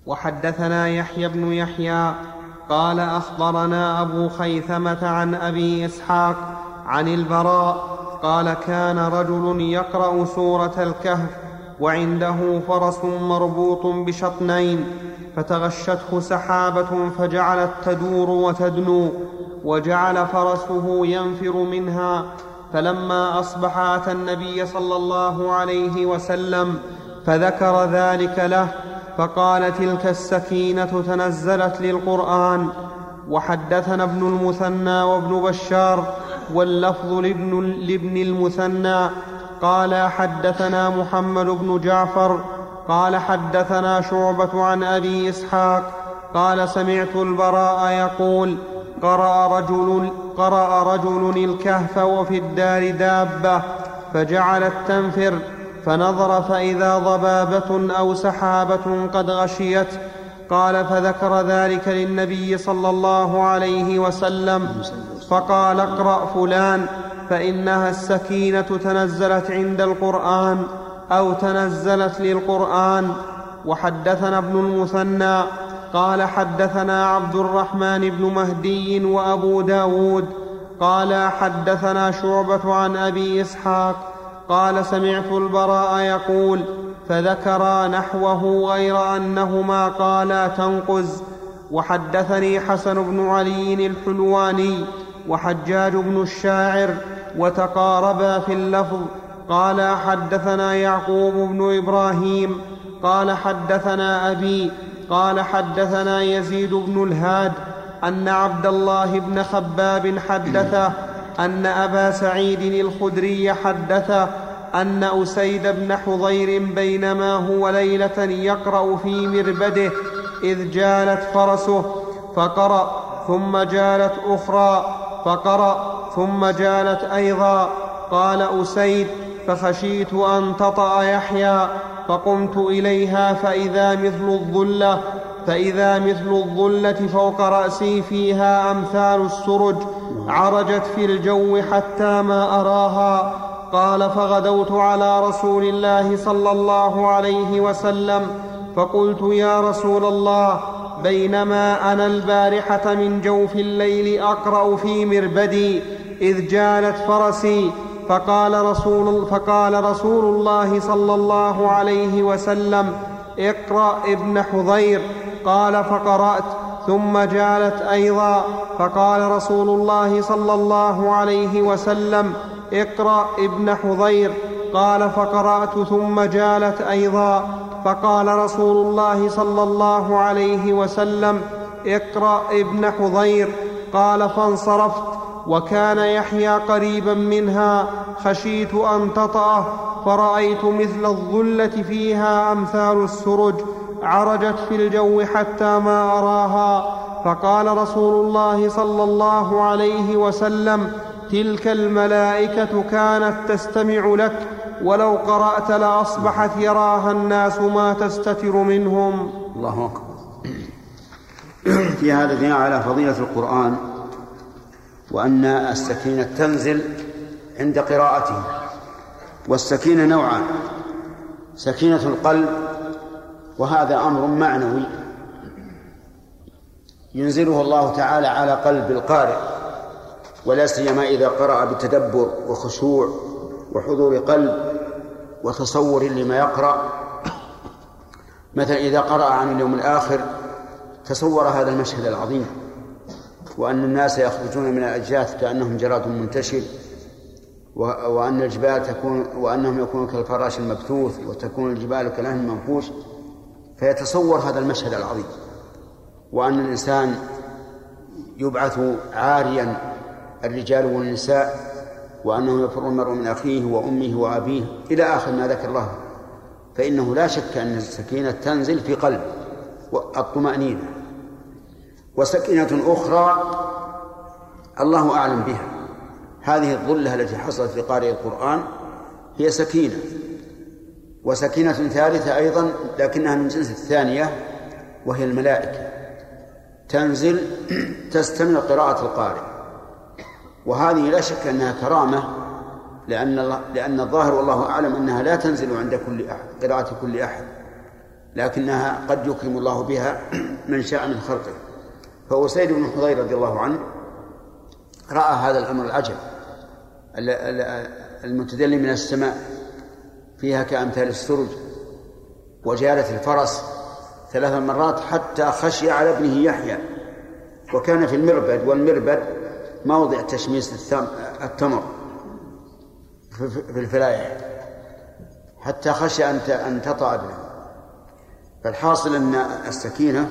وحدثنا يحيى بن يحيى قال أخبرنا أبو خيثمة عن أبي إسحاق عن البراء قال كان رجل يقرأ سورة الكهف وعنده فرس مربوط بشطنين فتغشته سحابة فجعلت تدور وتدنو وجعل فرسه ينفر منها فلما أصبح آتى النبي صلى الله عليه وسلم فذكر ذلك له فقال تلك السكينة تنزلت للقرآن وحدثنا ابن المثنى وابن بشار واللفظ لابن, لابن المثنى قال حدثنا محمد بن جعفر قال حدثنا شعبة عن أبي إسحاق قال سمعت البراء يقول قرأ رجل, قرأ رجل الكهف وفي الدار دابة فجعلت تنفر فنظر فإذا ضبابة أو سحابة قد غشيت قال فذكر ذلك للنبي صلى الله عليه وسلم فقال اقرأ فلان فإنها السكينة تنزلت عند القرآن أو تنزلت للقرآن. وحدثنا ابن المثنى قال حدثنا عبد الرحمن بن مهدي وأبو داود قال حدثنا شعبة عن أبي إسحاق قال سمعت البراء يقول فذكرا نحوه غير أنهما قالا تنقز. وحدثني حسن بن علي الحلواني وحجاج بن الشاعر وتقاربا في اللفظ. قال حدثنا يعقوب بن إبراهيم. قال حدثنا أبي. قال حدثنا يزيد بن الهاد أن عبد الله بن خباب حدثه أن أبا سعيد الخدري حدثه أن أسيد بن حضير بينما هو ليلة يقرأ في مربده إذ جالت فرسه فقرأ ثم جالت أخرى فقرأ ثم جالت أيضا قال أسيد فخشيت أن تطأ يحيى فقمت إليها فإذا مثل الظلة فإذا مثل الظلة فوق رأسي فيها أمثال السرج عرجت في الجو حتى ما أراها. قال فغدوت على رسول الله صلى الله عليه وسلم فقلت يا رسول الله بينما أنا البارحة من جوف الليل أقرأ في مربدي إذ جالت فرسي فقال رسول, فقال رسول الله صلى الله عليه وسلم اقرأ ابن حضير قال فقرأت. ثم جالت أيضا. فقال رسول الله صلى الله عليه وسلم اقرأ ابن حضير قال فقرأت. ثم جالت أيضا. فقال رسول الله صلى الله عليه وسلم اقرأ ابن حضير قال فانصرفت. وكان يحيى قريبا منها خشيت أن تطأه فرأيت مثل الظلة فيها أمثال السرج عرجت في الجو حتى ما أراها. فقال رسول الله صلى الله عليه وسلم تلك الملائكة كانت تستمع لك ولو قرأت لأصبحت يراها الناس ما تستتر منهم. الله أكبر. في هذا على فضيلة القرآن وأن السكينة تنزل عند قراءته والسكينة نوعان سكينة القلب وهذا أمر معنوي ينزله الله تعالى على قلب القارئ ولا سيما إذا قرأ بتدبر وخشوع وحضور قلب وتصور لما يقرأ. مثلا إذا قرأ عن اليوم الآخر تصور هذا المشهد العظيم. وأن الناس يخرجون من الأجداث كأنهم جراد منتشر وأن الجبال تكون وأنهم يكونون كالفراش المبثوث وتكون الجبال كالأهل المنفوش فيتصور هذا المشهد العظيم. وأن الإنسان يبعث عاريا الرجال والنساء وأنه يفر المرء من أخيه وأمه وأبيه إلى آخر ما ذكر الله. فإنه لا شك أن السكينة تنزل في قلب الطمأنينة. وسكينة أخرى الله أعلم بها. هذه الظلة التي حصلت في قارئ القرآن هي سكينة وسكينة ثالثة أيضا لكنها من جنس الثانية وهي الملائكة. تنزل تستمع قراءة القارئ. وهذه لا شك أنها كرامة لأن لأن الظاهر والله أعلم أنها لا تنزل عند كل أحد قراءة كل أحد لكنها قد يكرم الله بها من شاء من خلقه. فأسيد بن حضير رضي الله عنه رأى هذا الأمر العجب. المتدلي من السماء فيها كأمثال السرج وجالت الفرس ثلاث مرات حتى خشي على ابنه يحيى. وكان في المربد والمربد موضع تشميس التمر في الفلايح حتى خشى أن أن تطأ ابنه. فالحاصل أن السكينة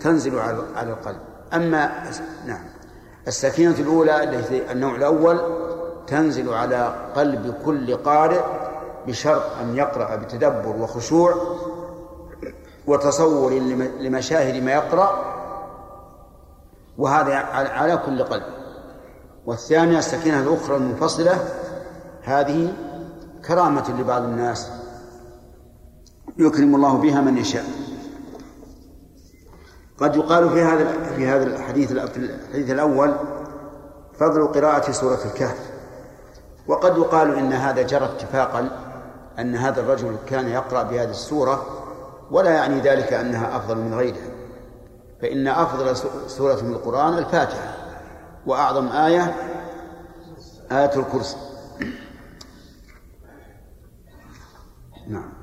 تنزل على القلب. أما نعم. السكينة الأولى التي النوع الأول تنزل على قلب كل قارئ بشرط أن يقرأ بتدبر وخشوع وتصور لمشاهد ما يقرأ وهذا على كل قلب. والثانية السكينة الأخرى المنفصلة هذه كرامة لبعض الناس يكرم الله بها من يشاء. قد يقال في هذا في هذا الحديث في الحديث الأول فضل قراءة سورة الكهف. وقد يقال إن هذا جرى اتفاقا أن هذا الرجل كان يقرأ بهذه السورة ولا يعني ذلك أنها أفضل من غيرها. فإن أفضل سورة من القرآن الفاتحة وأعظم آية آية الكرسي. نعم.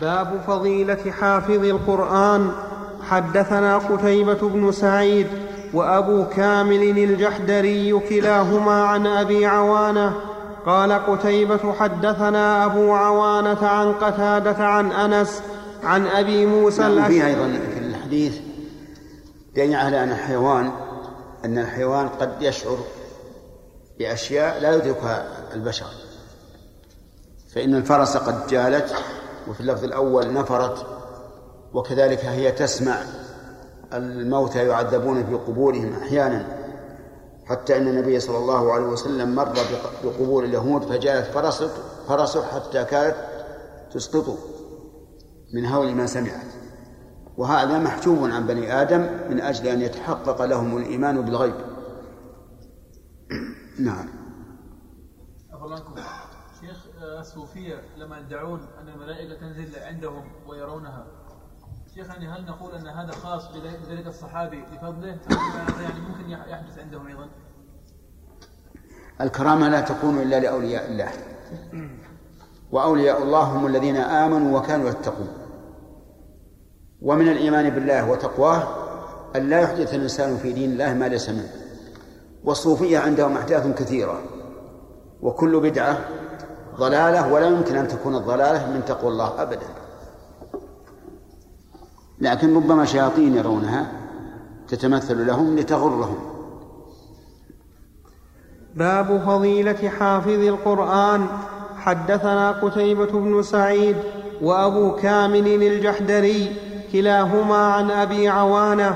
باب فضيلة حافظ القرآن. حدثنا قتيبة بن سعيد وأبو كامل الجحدري كلاهما عن أبي عوانة. قال قتيبة حدثنا أبو عوانة عن قتادة عن أنس عن أبي موسى نعم الأشعري في أيضا في الحديث دليل على أن الحيوان أن الحيوان قد يشعر بأشياء لا يدركها البشر فإن الفرس قد جالت وفي اللفظ الأول نفرت وكذلك هي تسمع الموتى يعذبون في قبورهم أحيانا حتى أن النبي صلى الله عليه وسلم مر بقبور اليهود فجاءت فرسه فرسه حتى كانت تسقطه من هول ما سمعت. وهذا محجوب عن بني آدم من أجل أن يتحقق لهم الإيمان بالغيب. نعم. الصوفية لما يدعون أن الملائكة تنزل عندهم ويرونها. شيخ يعني هل نقول أن هذا خاص بذلك الصحابي لفضله؟ أم يعني ممكن يحدث عندهم أيضا. الكرامة لا تكون إلا لأولياء الله. وأولياء الله هم الذين آمنوا وكانوا يتقون. ومن الإيمان بالله وتقواه أن لا يحدث الإنسان في دين الله ما ليس منه. والصوفية عندهم أحداث كثيرة. وكل بدعة ضلالة ولا يمكن أن تكون الضلالة من تقوى الله أبدا. لكن ربما شياطين يرونها تتمثل لهم لتغرهم. باب فضيلة حافظ القرآن. حدثنا قتيبة بن سعيد وأبو كامل الجحدري كلاهما عن أبي عوانة.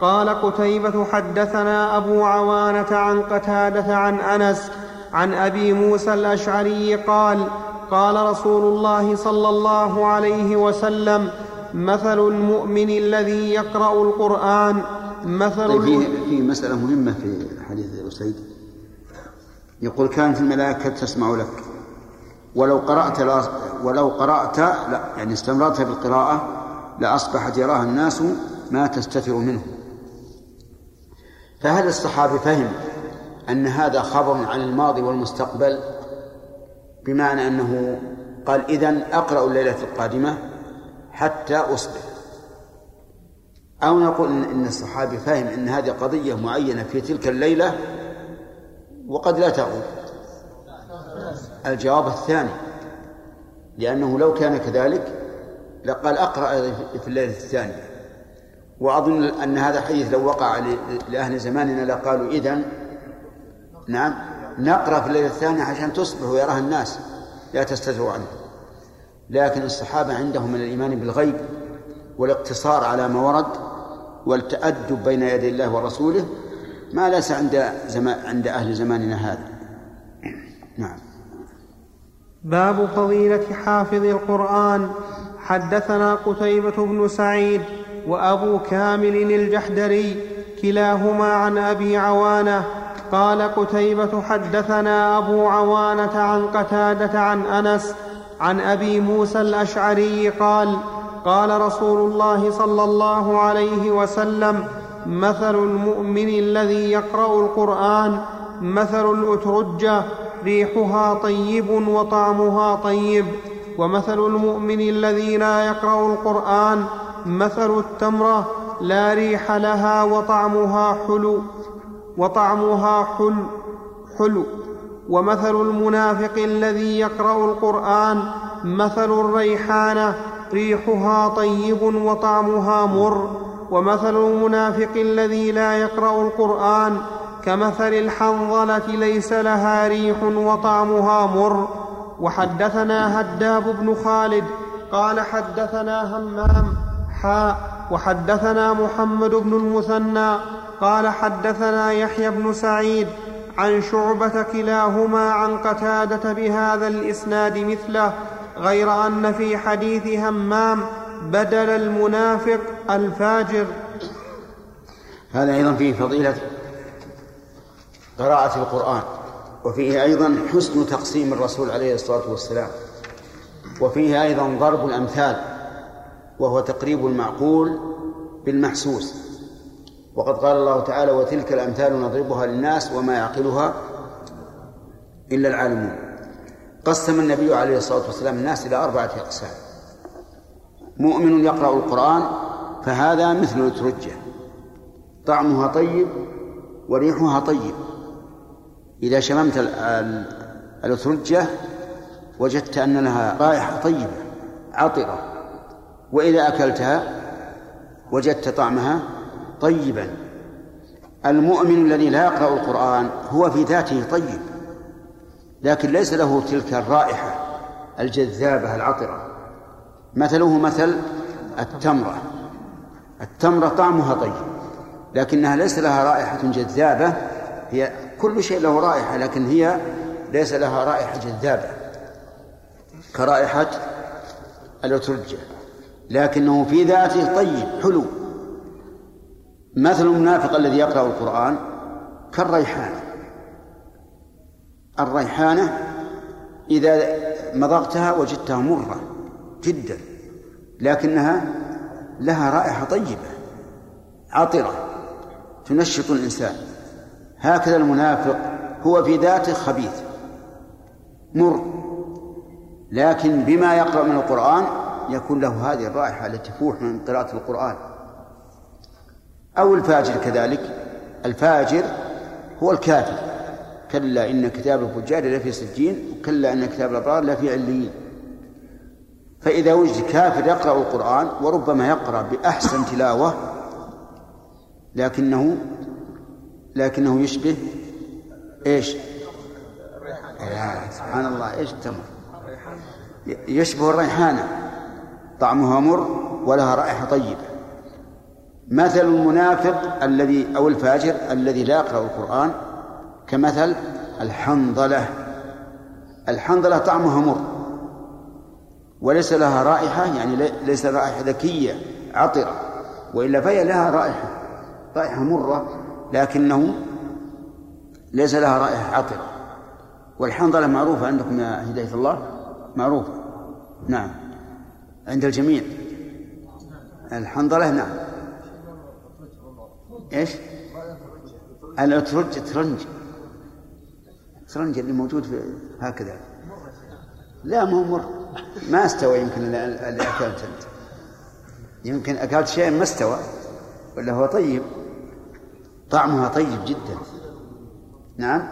قال قتيبة حدثنا أبو عوانة عن قتادة عن أنس عن أبي موسى الأشعري قال قال رسول الله صلى الله عليه وسلم مثل المؤمن الذي يقرأ القرآن مثل طيب في في مسألة مهمة في حديث أسيد يقول كانت الملائكة تسمع لك. ولو قرأت لا ولو قرأت لا يعني استمررت بالقراءة لأصبحت يراها الناس ما تستتر منه. فهل الصحابي فهم أن هذا خبر عن الماضي والمستقبل بمعنى أنه قال إذن أقرأ الليلة القادمة حتى أصبح. أو نقول إن الصحابي فهم أن هذه قضية معينة في تلك الليلة وقد لا تعود الجواب الثاني لأنه لو كان كذلك لقال أقرأ في الليلة الثانية. وأظن أن هذا الحديث لو وقع لأهل زماننا لقالوا إذن نعم. نقرأ في الليلة الثانية عشان تصبح ويراها الناس لا تستتروا عنه. لكن الصحابة عندهم من الإيمان بالغيب والاقتصار على ما ورد والتأدب بين يدي الله ورسوله ما ليس عند زمان عند أهل زماننا هذا. نعم. باب فضيلة حافظ القرآن. حدثنا قتيبة بن سعيد وأبو كامل الجحدري كلاهما عن أبي عوانة قال قتيبة حدثنا أبو عوانة عن قتادة عن أنس عن أبي موسى الأشعري قال قال رسول الله صلى الله عليه وسلم مثل المؤمن الذي يقرأ القرآن مثل الأترجة ريحها طيب وطعمها طيب. ومثل المؤمن الذي لا يقرأ القرآن مثل التمرة لا ريح لها وطعمها حلو. وطعمها حلو حلو. ومثل المنافق الذي يقرأ القرآن مثل الريحانه ريحها طيب وطعمها مر. ومثل المنافق الذي لا يقرأ القرآن كمثل الحنظلة ليس لها ريح وطعمها مر. وحدثنا هداب بن خالد قال حدثنا همام حاء. وحدثنا محمد بن المثنى قال حدثنا يحيى بن سعيد عن شعبة كلاهما عن قتادة بهذا الإسناد مثله غير أن في حديث همام بدل المنافق الفاجر. هذا أيضا فيه فضيلة قراءة القرآن وفيه أيضا حسن تقسيم الرسول عليه الصلاة والسلام وفيه أيضا ضرب الأمثال وهو تقريب المعقول بالمحسوس. وقد قال الله تعالى وتلك الأمثال نضربها للناس وما يعقلها إلا العالمون. قسم النبي عليه الصلاة والسلام الناس إلى أربعة أقسام. مؤمن يقرأ القرآن فهذا مثل الترجة. طعمها طيب وريحها طيب. إذا شممت الأترجة وجدت أن لها رائحة طيبة عطرة. وإذا أكلتها وجدت طعمها طيبا. المؤمن الذي لا يقرأ القرآن هو في ذاته طيب لكن ليس له تلك الرائحة الجذابة العطرة. مثله مثل التمرة. التمرة طعمها طيب لكنها ليس لها رائحة جذابة. هي كل شيء له رائحة لكن هي ليس لها رائحة جذابة كرائحة الأترجة لكنه في ذاته طيب حلو. مثل المنافق الذي يقرأ القرآن كالريحانة. الريحانة إذا مضغتها وجدتها مرة جدا لكنها لها رائحة طيبة عطرة تنشط الإنسان. هكذا المنافق هو في ذاته خبيث مر لكن بما يقرأ من القرآن يكون له هذه الرائحة التي تفوح من قراءة القرآن. أو الفاجر كذلك. الفاجر هو الكافر. كلا إن كتاب الفجار لفي سجين وكلا إن كتاب الأبرار لفي عليين. فإذا وجد كافر يقرأ القرآن وربما يقرأ بأحسن تلاوة لكنه لكنه يشبه إيش؟ سبحان الله إيش التمر؟ يشبه الريحانة. طعمها مر ولها رائحة طيبة. مثل المنافق الذي أو الفاجر الذي لا يقرأ القرآن كمثل الحنظلة. الحنظلة طعمها مر وليس لها رائحة يعني ليس رائحة ذكية عطرة وإلا فهي لها رائحة رائحة مرة لكنه ليس لها رائحة عطرة. والحنظلة معروفة عندكم يا هداية الله؟ معروفة. نعم. عند الجميع. الحنظلة نعم. إيش؟ الأترج ترنج. ترنج اللي موجود في هكذا. لا ما هو مر. ما استوى يمكن اللي اكلت انت يمكن أكلت شيء ما استوى ولا هو طيب. طعمها طيب جدا. نعم؟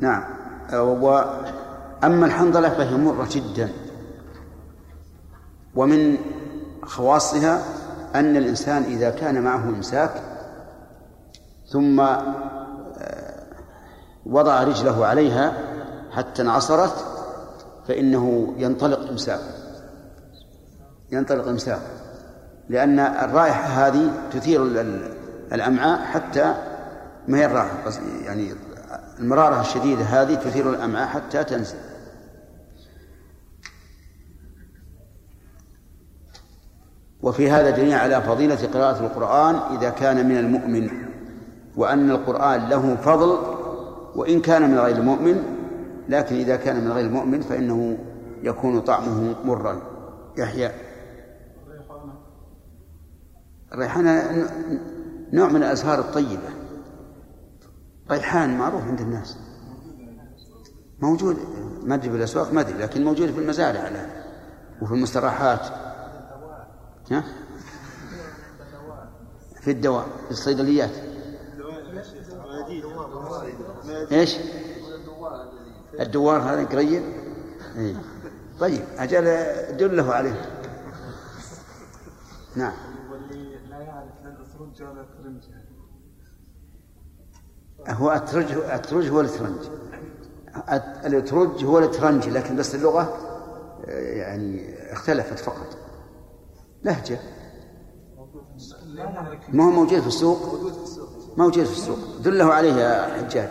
نعم. وأما الحنظلة فهي مرة جدا. ومن خواصها أن الإنسان إذا كان معه إمساك ثم وضع رجله عليها حتى انعصرت فإنه ينطلق إمساك. ينطلق إمساك. لأن الرائحة هذه تثير الأمعاء حتى ما هي الراحة. يعني المرارة الشديدة هذه تثير الأمعاء حتى تنزل. وفي هذا دليل على فضيلة قراءة القرآن إذا كان من المؤمن وأن القرآن له فضل وإن كان من غير المؤمن لكن إذا كان من غير المؤمن فإنه يكون طعمه مرا. يحيى. الريحانة نوع من الأزهار الطيبة. ريحان معروف عند الناس. موجود. ما أدري في الاسواق ما أدري لكن موجود في المزارع الآن وفي المستراحات. ها؟ في الدواء في الصيدليات. إيش؟ الدوار هذا قريب؟ إيه. طيب أجل دله عليه. نعم. الأترج هو الترج الترج هو الترنج الت- الاترج هو الترنج لكن بس اللغة آه، يعني اختلفت فقط. لهجة. ما هو موجود في السوق؟ موجود في السوق. دله عليه يا حجاج.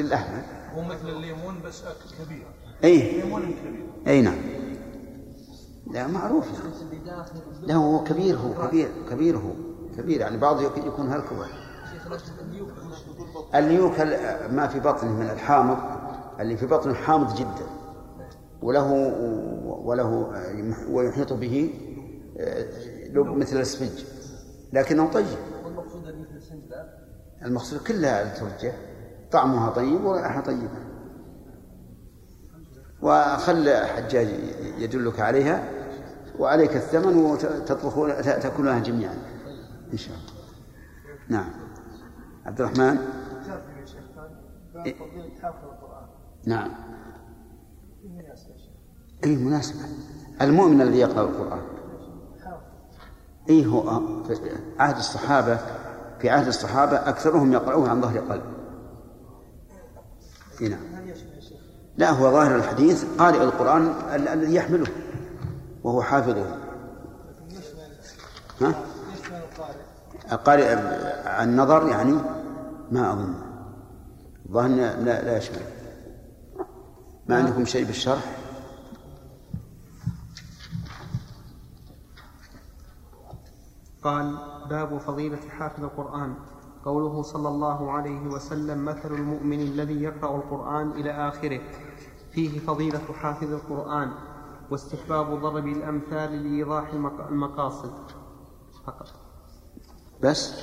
أحمد هو مثل الليمون بس كبير. أي ليمون كبير. أي نعم. لا معروف يعني. لا هو كبير هو كبير كبير هو. كبير يعني بعض يك- يكون هالكبر الليوك ال- ما في بطنه من الحامض. اللي في بطنه حامض جدا. وله وله ويحيط به آه، لب مثل الاسفنج. لكنه طيب. المقصود كلها الترجة طعمها طيب ورائحة طيبة. وخل حجاج يدلك عليها وعليك الثمن وتطبخون تأكلونها جميعا. إن شاء الله. نعم. عبد الرحمن؟ نعم. أي مناسبة. المؤمن الذي يقرأ القرآن. أي هو في عهد الصحابة في عهد الصحابة أكثرهم يقرؤون عن ظهر قلب. نعم. لا هو ظاهر الحديث قارئ القرآن ال- الذي يحمله وهو حافظه. ها؟ القارئ القارئ عن نظر يعني ما أظن. إنه لا لا يشمل ما عندكم شيء بالشرح؟ قال باب فضيلة حافظ القرآن. قوله صلى الله عليه وسلم مثل المؤمن الذي يقرأ القرآن إلى آخره. فيه فضيلة حافظ القرآن واستحباب ضرب الأمثال لإيضاح المق- المقاصد. فقط. بس؟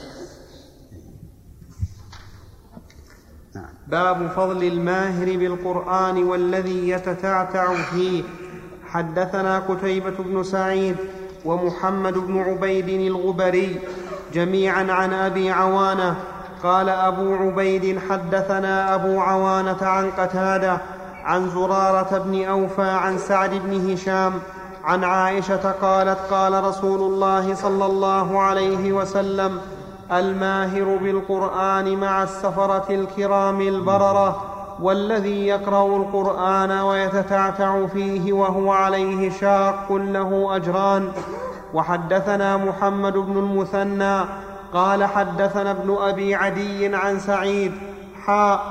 باب فضل الماهر بالقرآن والذي يتتعتع فيه. حدثنا قتيبة بن سعيد ومحمد بن عبيد الغبري جميعا عن أبي عوانة. قال أبو عبيد حدثنا أبو عوانة عن قتادة عن زرارة بن أوفى عن سعد بن هشام عن عائشة قالت قال رسول الله صلى الله عليه وسلم الماهر بالقرآن مع السفرة الكرام البررة والذي يقرأ القرآن ويتتعتع فيه وهو عليه شاق له أجران. وحدثنا محمد بن المثنى قال حدثنا ابن أبي عدي عن سعيد حاء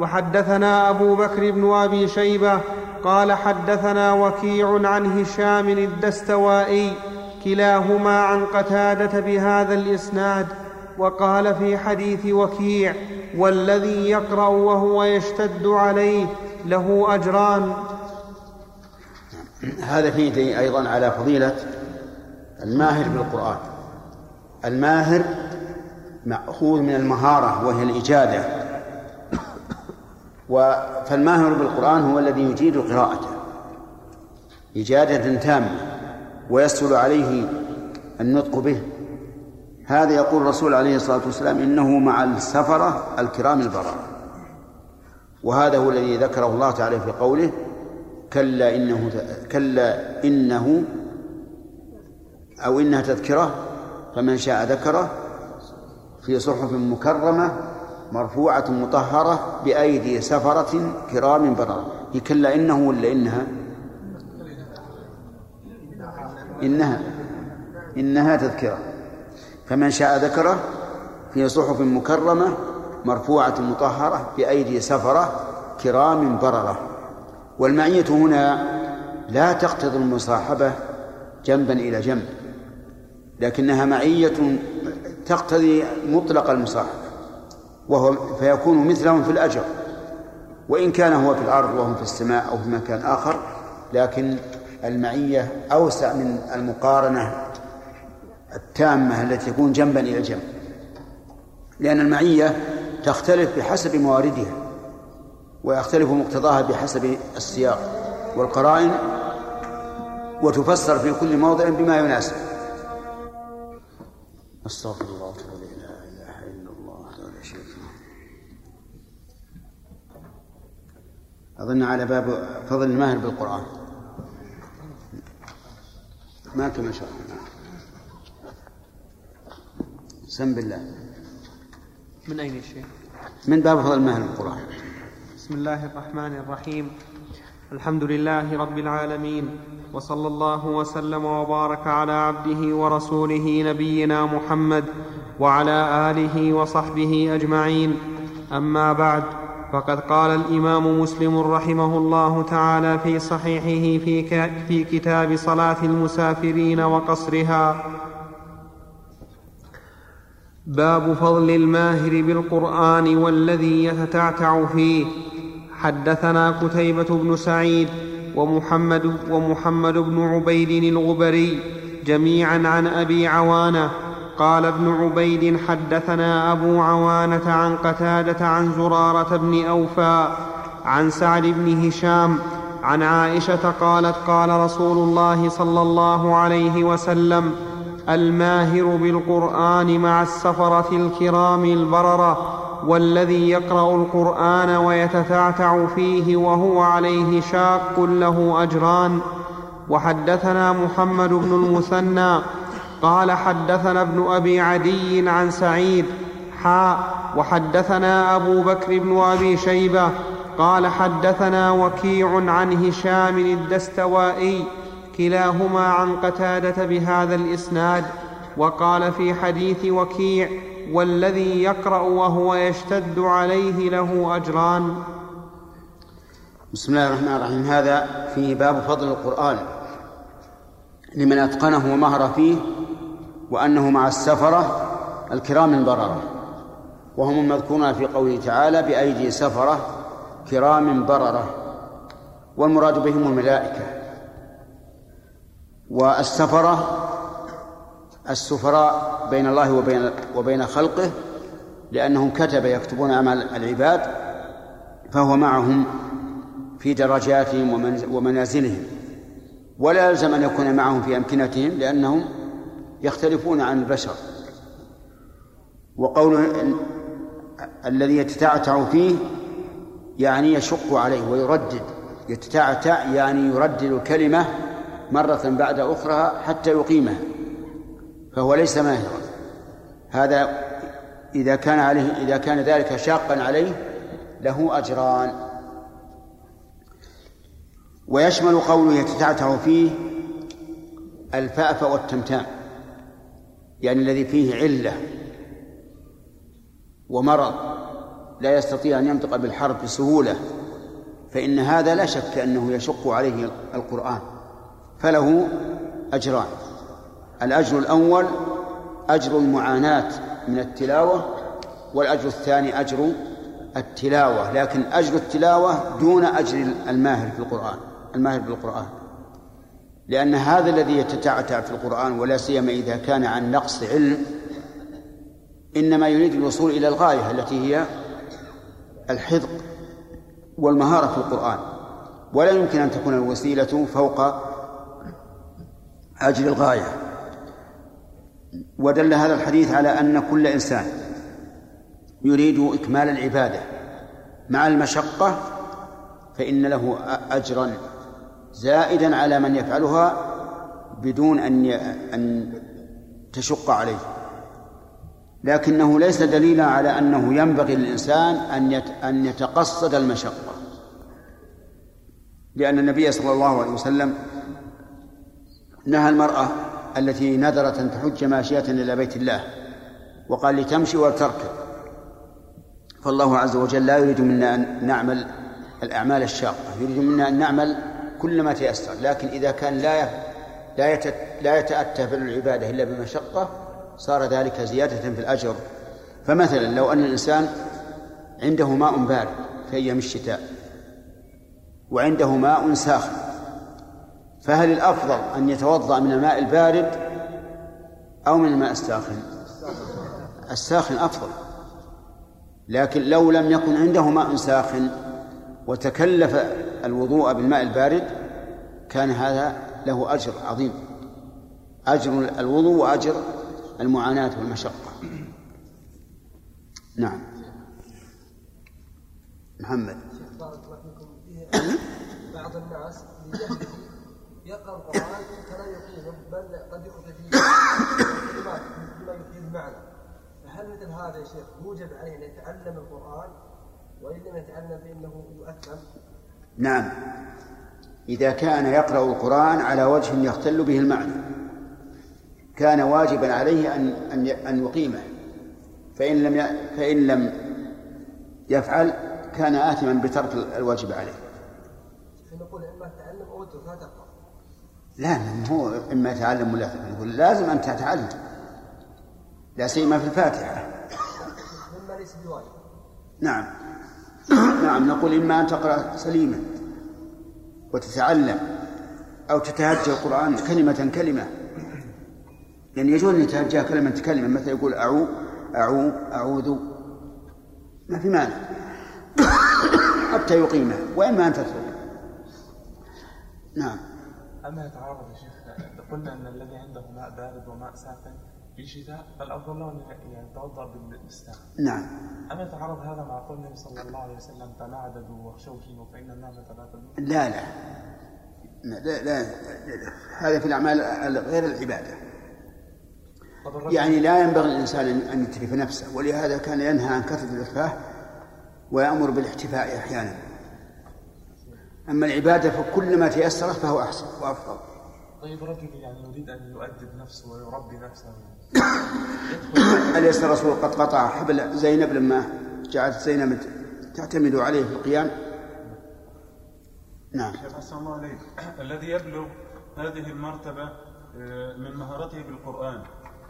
وحدثنا أبو بكر بن أبي شيبة قال حدثنا وكيع عن هشام الدستوائي كلاهما عن قتادة بهذا الإسناد وقال في حديث وكيع والذي يقرأ وهو يشتد عليه له أجران. هذا فيه أيضا على فضيلة الماهر بالقرآن. الماهر مأخوذ من المهارة وهي الإجادة. فالماهر بالقرآن هو الذي يجيد قراءته. إجادة تامة ويسهل عليه النطق به. هذا يقول الرسول عليه الصلاة والسلام إنه مع السفرة الكرام البررة وهذا هو الذي ذكره الله تعالى في قوله كلا إنه كلا إنه أو إنها تذكرة فمن شاء ذكره. في صحف مكرمة مرفوعة مطهرة بأيدي سفرة كرام بررة كلا إنه ولا إنها؟ إنها. إنها تذكرة. فمن شاء ذكره في صحف مكرمة مرفوعة مطهرة بأيدي سفرة كرام بررة والمعية هنا لا تقتضي المصاحبة جنبا إلى جنب. لكنها معية تقتضي مطلق المصاحبة وهو فيكون مثلهم في الأجر وإن كان هو في الأرض وهم في السماء أو في مكان آخر لكن المعية أوسع من المقارنة التامة التي تكون جنبا إلى جنب لأن المعية تختلف بحسب مواردها ويختلف مقتضاها بحسب السياق والقرائن وتفسر في كل موضع بما يناسب. أستغفر الله وأتوب إليه. لا إله إلا الله. ولا شريك له. أظن على باب فضل الماهر بالقرآن. ما كما شاء الله. سم بالله. من أين الشيخ؟ من باب فضل الماهر بالقرآن. بسم الله الرحمن الرحيم. الحمد لله رب العالمين. وصلى الله وسلم وبارك على عبده ورسوله نبينا محمد وعلى آله وصحبه أجمعين. أما بعد فقد قال الإمام مسلم رحمه الله تعالى في صحيحه في, كتاب صلاة المسافرين وقصرها باب فضل الماهر بالقرآن والذي يتتعتع فيه. حدثنا قتيبة بن سعيد ومحمد ومحمد بن عبيد الغبري جميعا عن أبي عوانة. قال ابن عبيد حدثنا أبو عوانة عن قتادة عن زرارة بن أوفى عن سعد بن هشام عن عائشة قالت قال رسول الله صلى الله عليه وسلم الماهر بالقرآن مع السفرة الكرام البررة. والذي يقرأ القرآن ويتتعتع فيه وهو عليه شاق له أجران. وحدثنا محمد بن المثنى قال حدثنا ابن أبي عدي عن سعيد حاء وحدثنا أبو بكر بن أبي شيبة قال حدثنا وكيع عن هشام الدستوائي كلاهما عن قتادة بهذا الإسناد. وقال في حديث وكيع والذي يقرأ وهو يشتد عليه له أجران. بسم الله الرحمن الرحيم. هذا فيه باب فضل القرآن لمن أتقنه ومهر فيه وأنه مع السفرة الكرام البرره وهم المذكورون في قوله تعالى بأيدي سفرة كرام برره والمراد بهم الملائكة. والسفرة السفراء بين الله وبين وبين خلقه لأنهم كتب يكتبون أعمال العباد فهو معهم في درجاتهم ومنازلهم. ولا يلزم أن يكون معهم في أمكنتهم لأنهم يختلفون عن البشر. وقوله الذي يتتعتع فيه يعني يشق عليه ويردد. يتتعتع يعني يردد الكلمة مرة بعد أخرى حتى يقيمها. فهو ليس ماهرا. هذا إذا كان عليه إذا كان ذلك شاقا عليه له أجران. ويشمل قوله يتتعتع فيه الفأف والتمتام يعني الذي فيه علة ومرض لا يستطيع أن ينطق بالحرف بسهولة فإن هذا لا شك أنه يشق عليه القرآن فله أجران. الأجر الأول أجر المعاناة من التلاوة والأجر الثاني أجر التلاوة لكن أجر التلاوة دون أجر الماهر في القرآن الماهر بالقرآن لأن هذا الذي يتتعتع في القرآن ولا سيما إذا كان عن نقص علم إنما يريد الوصول إلى الغاية التي هي الحذق والمهارة في القرآن. ولا يمكن أن تكون الوسيلة فوق أجر الغاية. ودل هذا الحديث على أن كل إنسان يريد إكمال العبادة مع المشقة فإن له أجرا زائدا على من يفعلها بدون أن أن تشق عليه. لكنه ليس دليلا على أنه ينبغي للإنسان أن أن يتقصد المشقة. لأن النبي صلى الله عليه وسلم نهى المرأة التي نذرت أن تحج ماشية إلى بيت الله وقال لتمشي ولتركب فالله عز وجل لا يريد منا أن نعمل الأعمال الشاقة يريد منا أن نعمل كل ما تيسر لكن إذا كان لا لا لا يتأتى فعل العبادة إلا بمشقة صار ذلك زيادة في الأجر. فمثلا لو أن الإنسان عنده ماء بارد في أيام الشتاء وعنده ماء ساخن فهل الأفضل أن يتوضأ من الماء البارد أو من الماء الساخن؟ الساخن أفضل. لكن لو لم يكن عنده ماء ساخن وتكلف الوضوء بالماء البارد كان هذا له أجر عظيم. أجر الوضوء وأجر المعاناة والمشقة. نعم. محمد. بعض الناس فلا يقيمه بل قد يخرج فيه كلمات بما يفيد المعنى فهل مثل هذا يا شيخ يوجب عليه أن يتعلم لم يتعلم يؤثم. نعم. إذا كان يقرأ القرآن على وجه يختل به المعنى. كان واجبا عليه أن أن أن يقيمه. فإن لم فإن لم يفعل كان آثما بترك الواجب عليه. فنقول إما تتعلم أو اترك لا تقرأ. لا ما هو إما يتعلم ولا يقول لازم أن تتعلم. لا سيما في الفاتحة. مما ليس بواجب. نعم. نعم نقول إما أن تقرأ سليما وتتعلم أو تتهجى القرآن كلمة كلمة. يعني يجوز أن يتهجى كلمة كلمة مثل يقول أعو أعو أعوذ. ما في مانع. حتى يقيمه وإما أن تتركه نعم. أما يتعارض يا شيخ؟ قلنا أن الذي عنده ماء بارد وماء ساخن في شتاء فالأفضل له أن يعني يتوضأ بالساخن نعم. أما يتعارض هذا مع قول النبي صلى الله عليه وسلم تناعدوا واخشوشنوا فإن الناس لا لا. لا لا, لا, لا, لا. هذا في الأعمال غير العبادة. يعني لا ينبغي للإنسان أن يتلف نفسه ولهذا كان ينهى عن كثرة الإتفاه ويأمر بالإحتفاء أحيانا. أما العبادة فكل ما تيسرت فهو أحسن وأفضل. طيب رجل يعني يريد أن يؤدب نفسه ويربي نفسه. أليس الرسول قد قطع حبل زينب لما جعلت زينب تعتمد عليه في القيام؟ نعم. شيخ أحسن الله عليك الذي يبلغ هذه المرتبة آه، من مهارته بالقرآن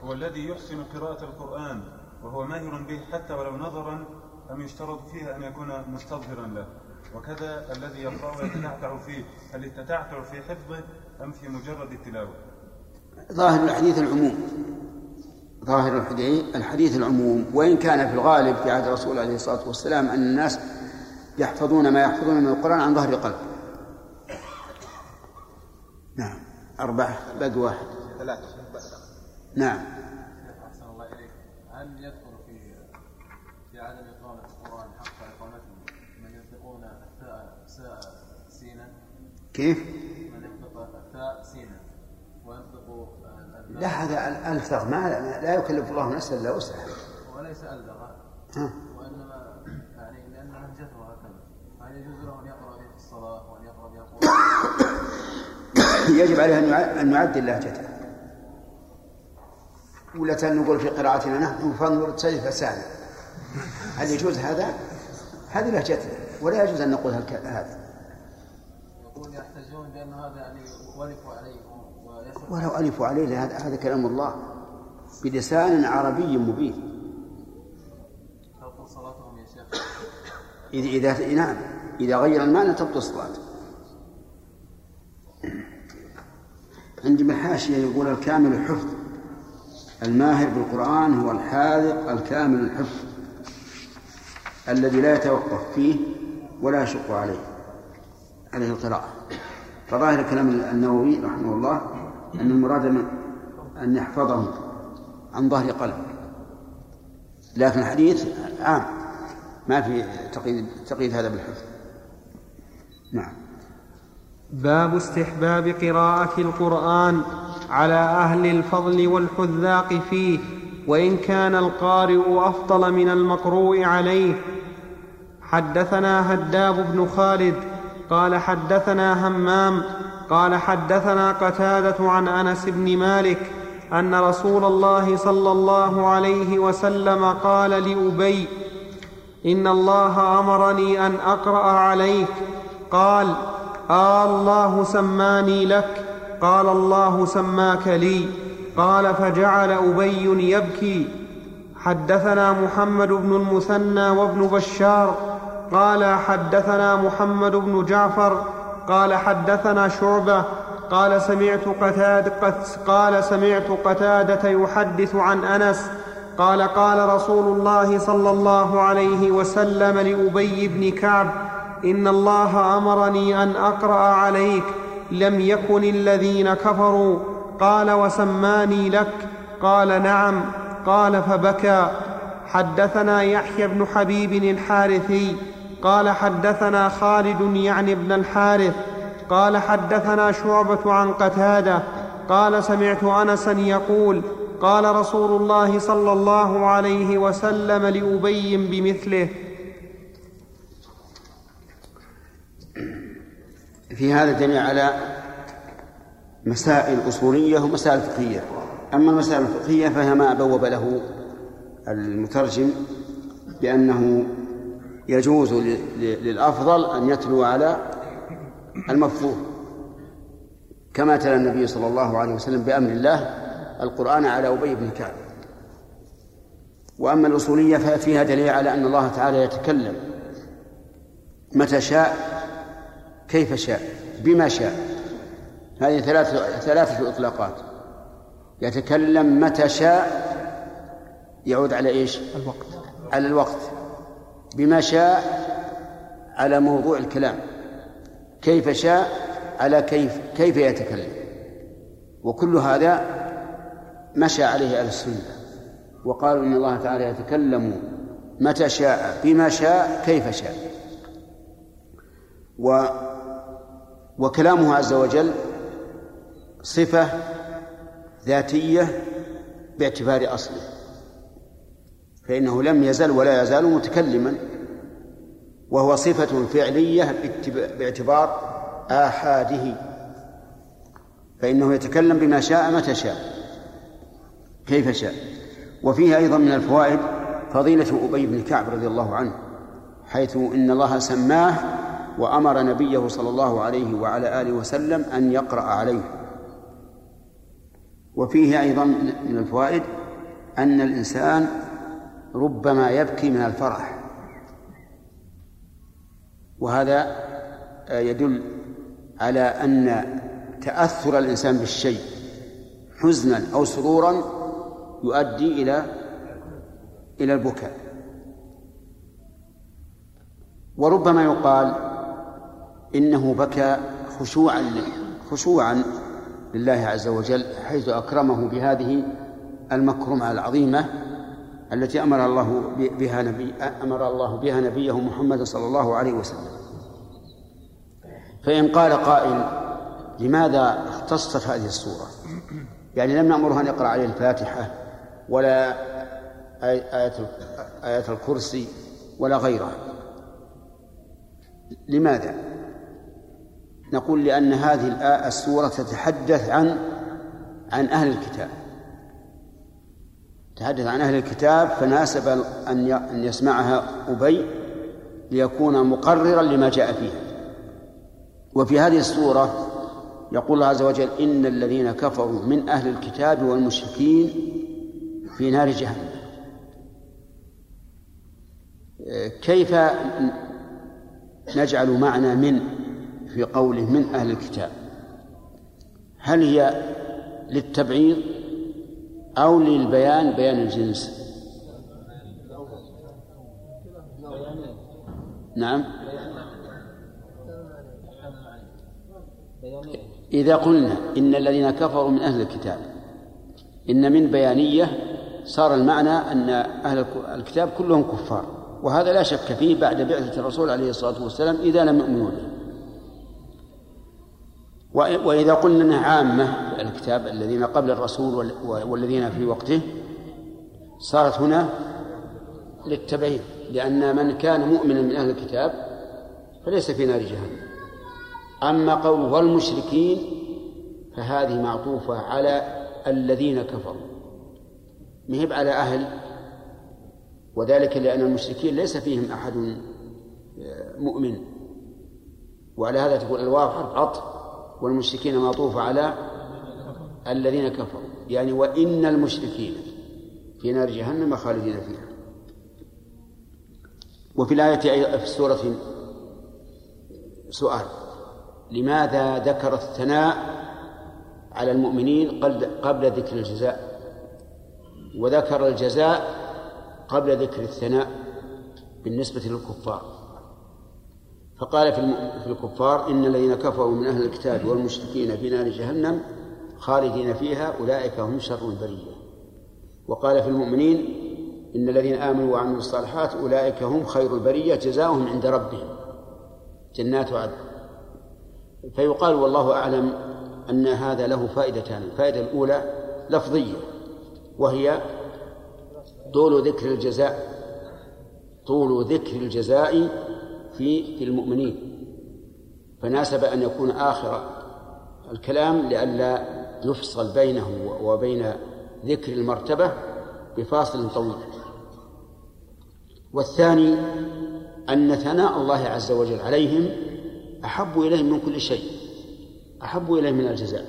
هو الذي يحسن قراءة القرآن وهو ماهر به حتى ولو نظرا أم يشترط فيها أن يكون مستظهرا له؟ وكذا الذي يقرأ ويتتعتع فيه هل التتعتع في حفظه أم في مجرد التلاوة؟ ظاهر الحديث العموم. ظاهر الحديث الحديث العموم. وإن كان في الغالب في عهد الرسول عليه الصلاة والسلام أن الناس يحفظون ما يحفظون من القرآن عن ظهر قلب. نعم. أربعة. باقي واحد. ثلاثة. نعم أحسن الله إليك هل يدخل في في عدم إقامة القرآن حق إقامته من ينطقون الثاء ساء سينا كيف؟ من ينطق الثاء سينا الألف لا هذا ألفظ. ما لا يكلف الله نفسا إلا وسعها. وليس ها. وإنما يعني لأن لهجته هكذا. هل يجوز له أن يقرأ به في الصلاة وأن يقرأ القرآن يجب عليه أن يع- أن يعدل لهجته ولا نقول في قراءتنا نحن فانظر سيف سهل هل يجوز هذا؟ هذه لهجتنا. ولا يجوز أن نقول هذا. يقول يحتجون بأن هذا يعني ولفوا عليه ولو ألفوا عليه هذا هذا كلام الله. بلسان عربي مبين. تبطل صلاتهم يا شيخ. إذا إذا نعم. إذا غير المعنى تبطل الصلاة. عندي بالحاشية يقول الكامل الحفظ. الماهر بالقرآن هو الحاذق الكامل الحفظ. الذي لا يتوقف فيه ولا يشق عليه. عليه القراءة. فظاهر كلام النووي رحمه الله أن المراد أن يحفظه عن ظهر قلب لكن الحديث عام. ما في تقييد تقييد هذا بالحفظ. نعم. باب استحباب قراءة القرآن على أهل الفضل والحذاق فيه وإن كان القارئ أفضل من المقروء عليه. حدثنا هداب بن خالد قال حدثنا همام قال حدثنا قتادة عن أنس بن مالك أن رسول الله صلى الله عليه وسلم قال لأبي إن الله أمرني أن أقرأ عليك. قال آه الله سماني لك قال الله سماك لي. قال فجعل أبي يبكي. حدثنا محمد بن المثنى وابن بشار قال حدثنا محمد بن جعفر قال حدثنا شعبة قال سمعت قتادة قال سمعت قتادة يحدث عن أنس قال قال رسول الله صلى الله عليه وسلم لأبي بن كعب إن الله أمرني أن أقرأ عليك لم يكن الذين كفروا قال وسماني لك قال نعم قال فبكى حدثنا يحيى بن حبيب الحارثي قال حدثنا خالد يعني ابن الحارث قال حدثنا شعبة عن قتادة قال سمعت انسا يقول قال رسول الله صلى الله عليه وسلم لأبي بمثله. في هذا دليل على مسائل أصولية ومسائل فقهية. أما المسائل الفقهية فهي ما بوب له المترجم بأنه يجوز للأفضل أن يتلو على المفروض كما تلا النبي صلى الله عليه وسلم بأمر الله القرآن على أبي بن كعب. وأما الأصولية ففيها دليل على أن الله تعالى يتكلم. متى شاء كيف شاء بما شاء. هذه ثلاثة ثلاثة إطلاقات. يتكلم متى شاء يعود على إيش؟ الوقت. على الوقت. بما شاء على موضوع الكلام. كيف شاء على كيف كيف يتكلم. وكل هذا مشى عليه أهل السنة. وقالوا إن الله تعالى يتكلم متى شاء بما شاء كيف شاء. و وكلامه عز وجل صفة ذاتية باعتبار أصله. فإنه لم يزل ولا يزال متكلما وهو صفة فعلية باعتبار آحاده. فإنه يتكلم بما شاء متى شاء كيف شاء. وفيه أيضا من الفوائد فضيلة أبي بن كعب رضي الله عنه حيث إن الله سماه وأمر نبيه صلى الله عليه وعلى آله وسلم أن يقرأ عليه. وفيه أيضا من الفوائد أن الإنسان ربما يبكي من الفرح. وهذا يدل على أن تأثر الإنسان بالشيء حزنا أو سرورا يؤدي إلى إلى البكاء. وربما يقال إنه بكى خشوعا خشوعا لله عز وجل حيث أكرمه بهذه المكرمة العظيمة التي أمر الله بها نبي أمر الله بها نبيه محمد صلى الله عليه وسلم. فإن قال قائل لماذا اختصت هذه السورة؟ يعني لم نأمره أن يقرأ عليه الفاتحة ولا آية آية الكرسي ولا غيرها. لماذا؟ نقول لأن هذه السورة تتحدث عن عن أهل الكتاب. تحدث عن أهل الكتاب فناسب أن أن يسمعها أبي ليكون مقررا لما جاء فيها. وفي هذه السورة يقول الله عز وجل إن الذين كفروا من أهل الكتاب والمشركين في نار جهنم. كيف نجعل معنى من في قوله من أهل الكتاب؟ هل هي للتبعيض أو للبيان بيان الجنس. نعم. إذا قلنا إن الذين كفروا من أهل الكتاب إن من بيانية صار المعنى أن أهل الكتاب كلهم كفار وهذا لا شك فيه بعد بعثة الرسول عليه الصلاة والسلام إذا لم يؤمنوا به. وإذا قلنا أنها عامة الكتاب الذين قبل الرسول والذين في وقته صارت هنا للتبعيد لأن من كان مؤمنا من أهل الكتاب فليس في نار جهنم. أما قول والمشركين فهذه معطوفة على الذين كفروا. مهب على أهل؟ وذلك لأن المشركين ليس فيهم أحد مؤمن. وعلى هذا تقول الواو حرف عطف. والمشركين معطوفة على الذين كفروا. يعني وإن المشركين في نار جهنم خالدين فيها. وفي الآية في السورة سؤال لماذا ذكر الثناء على المؤمنين قبل ذكر الجزاء؟ وذكر الجزاء قبل ذكر الثناء بالنسبة للكفار. فقال في الكفار إن الذين كفروا من أهل الكتاب والمشركين في نار جهنم خالدين فيها أولئك هم شر البرية. وقال في المؤمنين إن الذين آمنوا وعملوا الصالحات أولئك هم خير البرية جزاؤهم عند ربهم جنات عدن فيقال والله أعلم أن هذا له فائدتان الفائدة الأولى لفظية وهي طول ذكر الجزاء طول ذكر الجزاء في في المؤمنين فناسب أن يكون آخر الكلام لئلا يفصل بينه وبين ذكر المرتبة بفاصل طويل. والثاني أن ثناء الله عز وجل عليهم أحب إليهم من كل شيء أحب إليهم من الجزاء.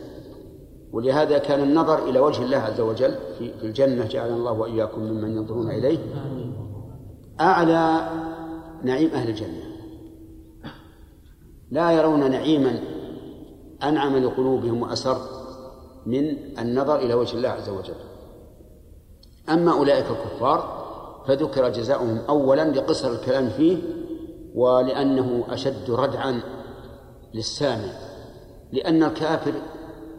ولهذا كان النظر إلى وجه الله عز وجل في الجنة جعلنا الله وإياكم ممن ينظرون إليه أعلى نعيم أهل الجنة. لا يرون نعيما. أنعم لقلوبهم وأسر من النظر إلى وجه الله عز وجل. أما أولئك الكفار فذكر جزاؤهم أولا لقصر الكلام فيه ولأنه أشد ردعا للسامع. لأن الكافر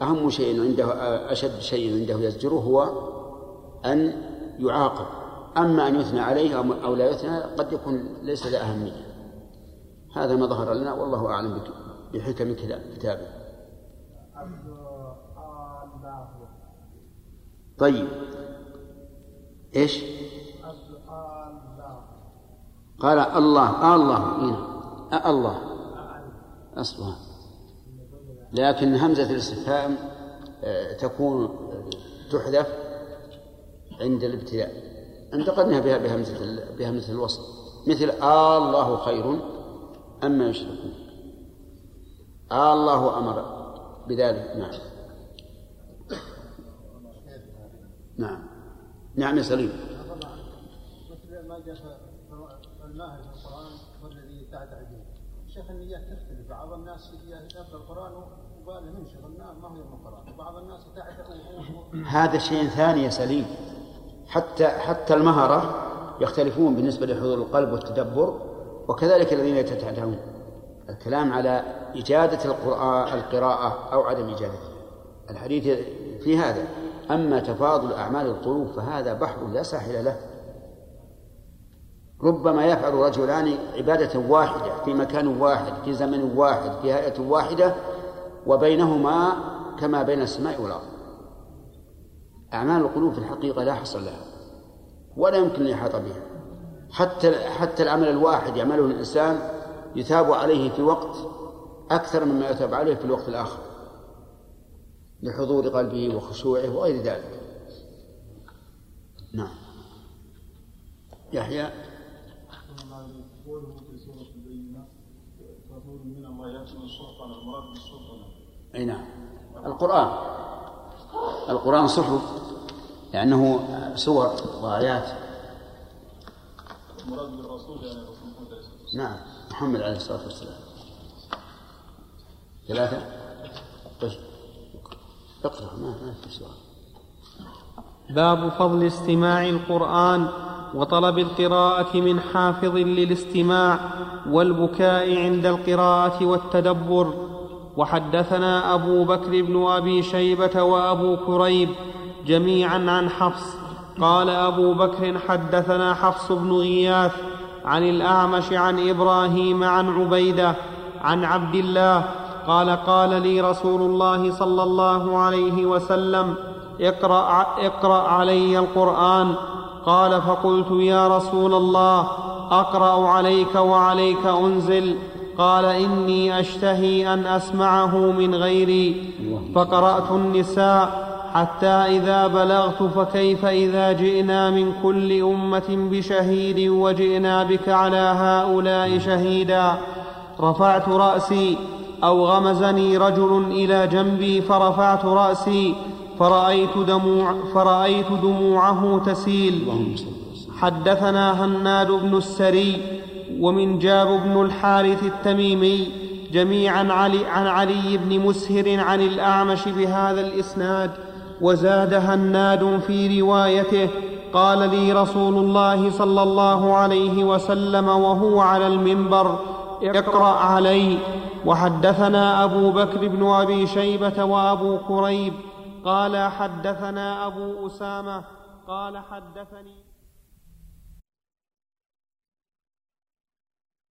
أهم شيء عنده أشد شيء عنده يزجره هو أن يعاقب. أما أن يثنى عليه أو لا يثنى قد يكون ليس له أهمية. هذا ما ظهر لنا والله أعلم بحكم كتابه. طيب. إيش؟ قال الله آه الله إيه؟ آه الله. أصلها لكن همزة الاستفهام آه، تكون تحذف عند الابتلاء انتقدنا بها بهمزة بهمزة الوصل. مثل آه الله خير. أما يشركون. آه الله أمر بذلك. نعم. نعم. نعم يا سليم. مثل ما جاء الماهر في القرآن والذي ابتعد عديد شيخ النيات تختلف. بعض الناس يقرأ القرآن وباله منشغل ما هو يوم القرآن. وبعض الناس يتعب. هذا شيء ثاني يا سليم. حتى حتى المهرة يختلفون بالنسبة لحضور القلب والتدبر. وكذلك الذين يتتعدون الكلام على إجادة القرآن القراءة أو عدم إجادتها. الحديث في هذا. أما تفاضل أعمال القلوب فهذا بحر لا ساحل له. ربما يفعل رجلان عبادة واحدة في مكان واحد في زمن واحد في هيئة واحدة وبينهما كما بين السماء والأرض. أعمال القلوب في الحقيقة لا حصر لها ولا يمكن يحاط بها. حتى حتى العمل الواحد يعمله الإنسان يثاب عليه في وقت أكثر مما يثاب عليه في الوقت الآخر لحضور قلبه وخشوعه وغير ذلك. نعم. يحيى. أي نعم. القرآن. القرآن صحف لأنه سور وآيات. المراد بالرسول يعني نعم محمد عليه الصلاة والسلام. ثلاثة؟ طيب. اقرأ ما ما في سؤال. باب فضل استماع القرآن وطلب القراءة من حافظ للاستماع والبكاء عند القراءة والتدبر. وحدثنا أبو بكر بن أبي شيبة وأبو كريب جميعا عن حفص قال أبو بكر حدثنا حفص بن غياث عن الأعمش عن إبراهيم عن عبيدة عن عبد الله قال قال لي رسول الله صلى الله عليه وسلم اقرأ, اقرأ علي القرآن قال فقلت يا رسول الله أقرأ عليك وعليك أنزل قال إني أشتهي أن أسمعه من غيري فقرأت النساء حتى إذا بلغت فكيف إذا جئنا من كل أمة بشهيد وجئنا بك على هؤلاء شهيدا. رفعت رأسي أو غمزني رجل إلى جنبي فرفعت رأسي فرأيت, دموع فرأيت دموعه تسيل. حدثنا هناد بن السري ومن جاب بن الحارث التميمي جميعا علي عن علي بن مسهر عن الأعمش بهذا الإسناد. وزاد هناد في روايته قال لي رسول الله صلى الله عليه وسلم وهو على المنبر اقرأ علي. وحدثنا أبو بكر بن أبي شيبة وأبو كريب قال حدثنا أبو أسامة قال حدثني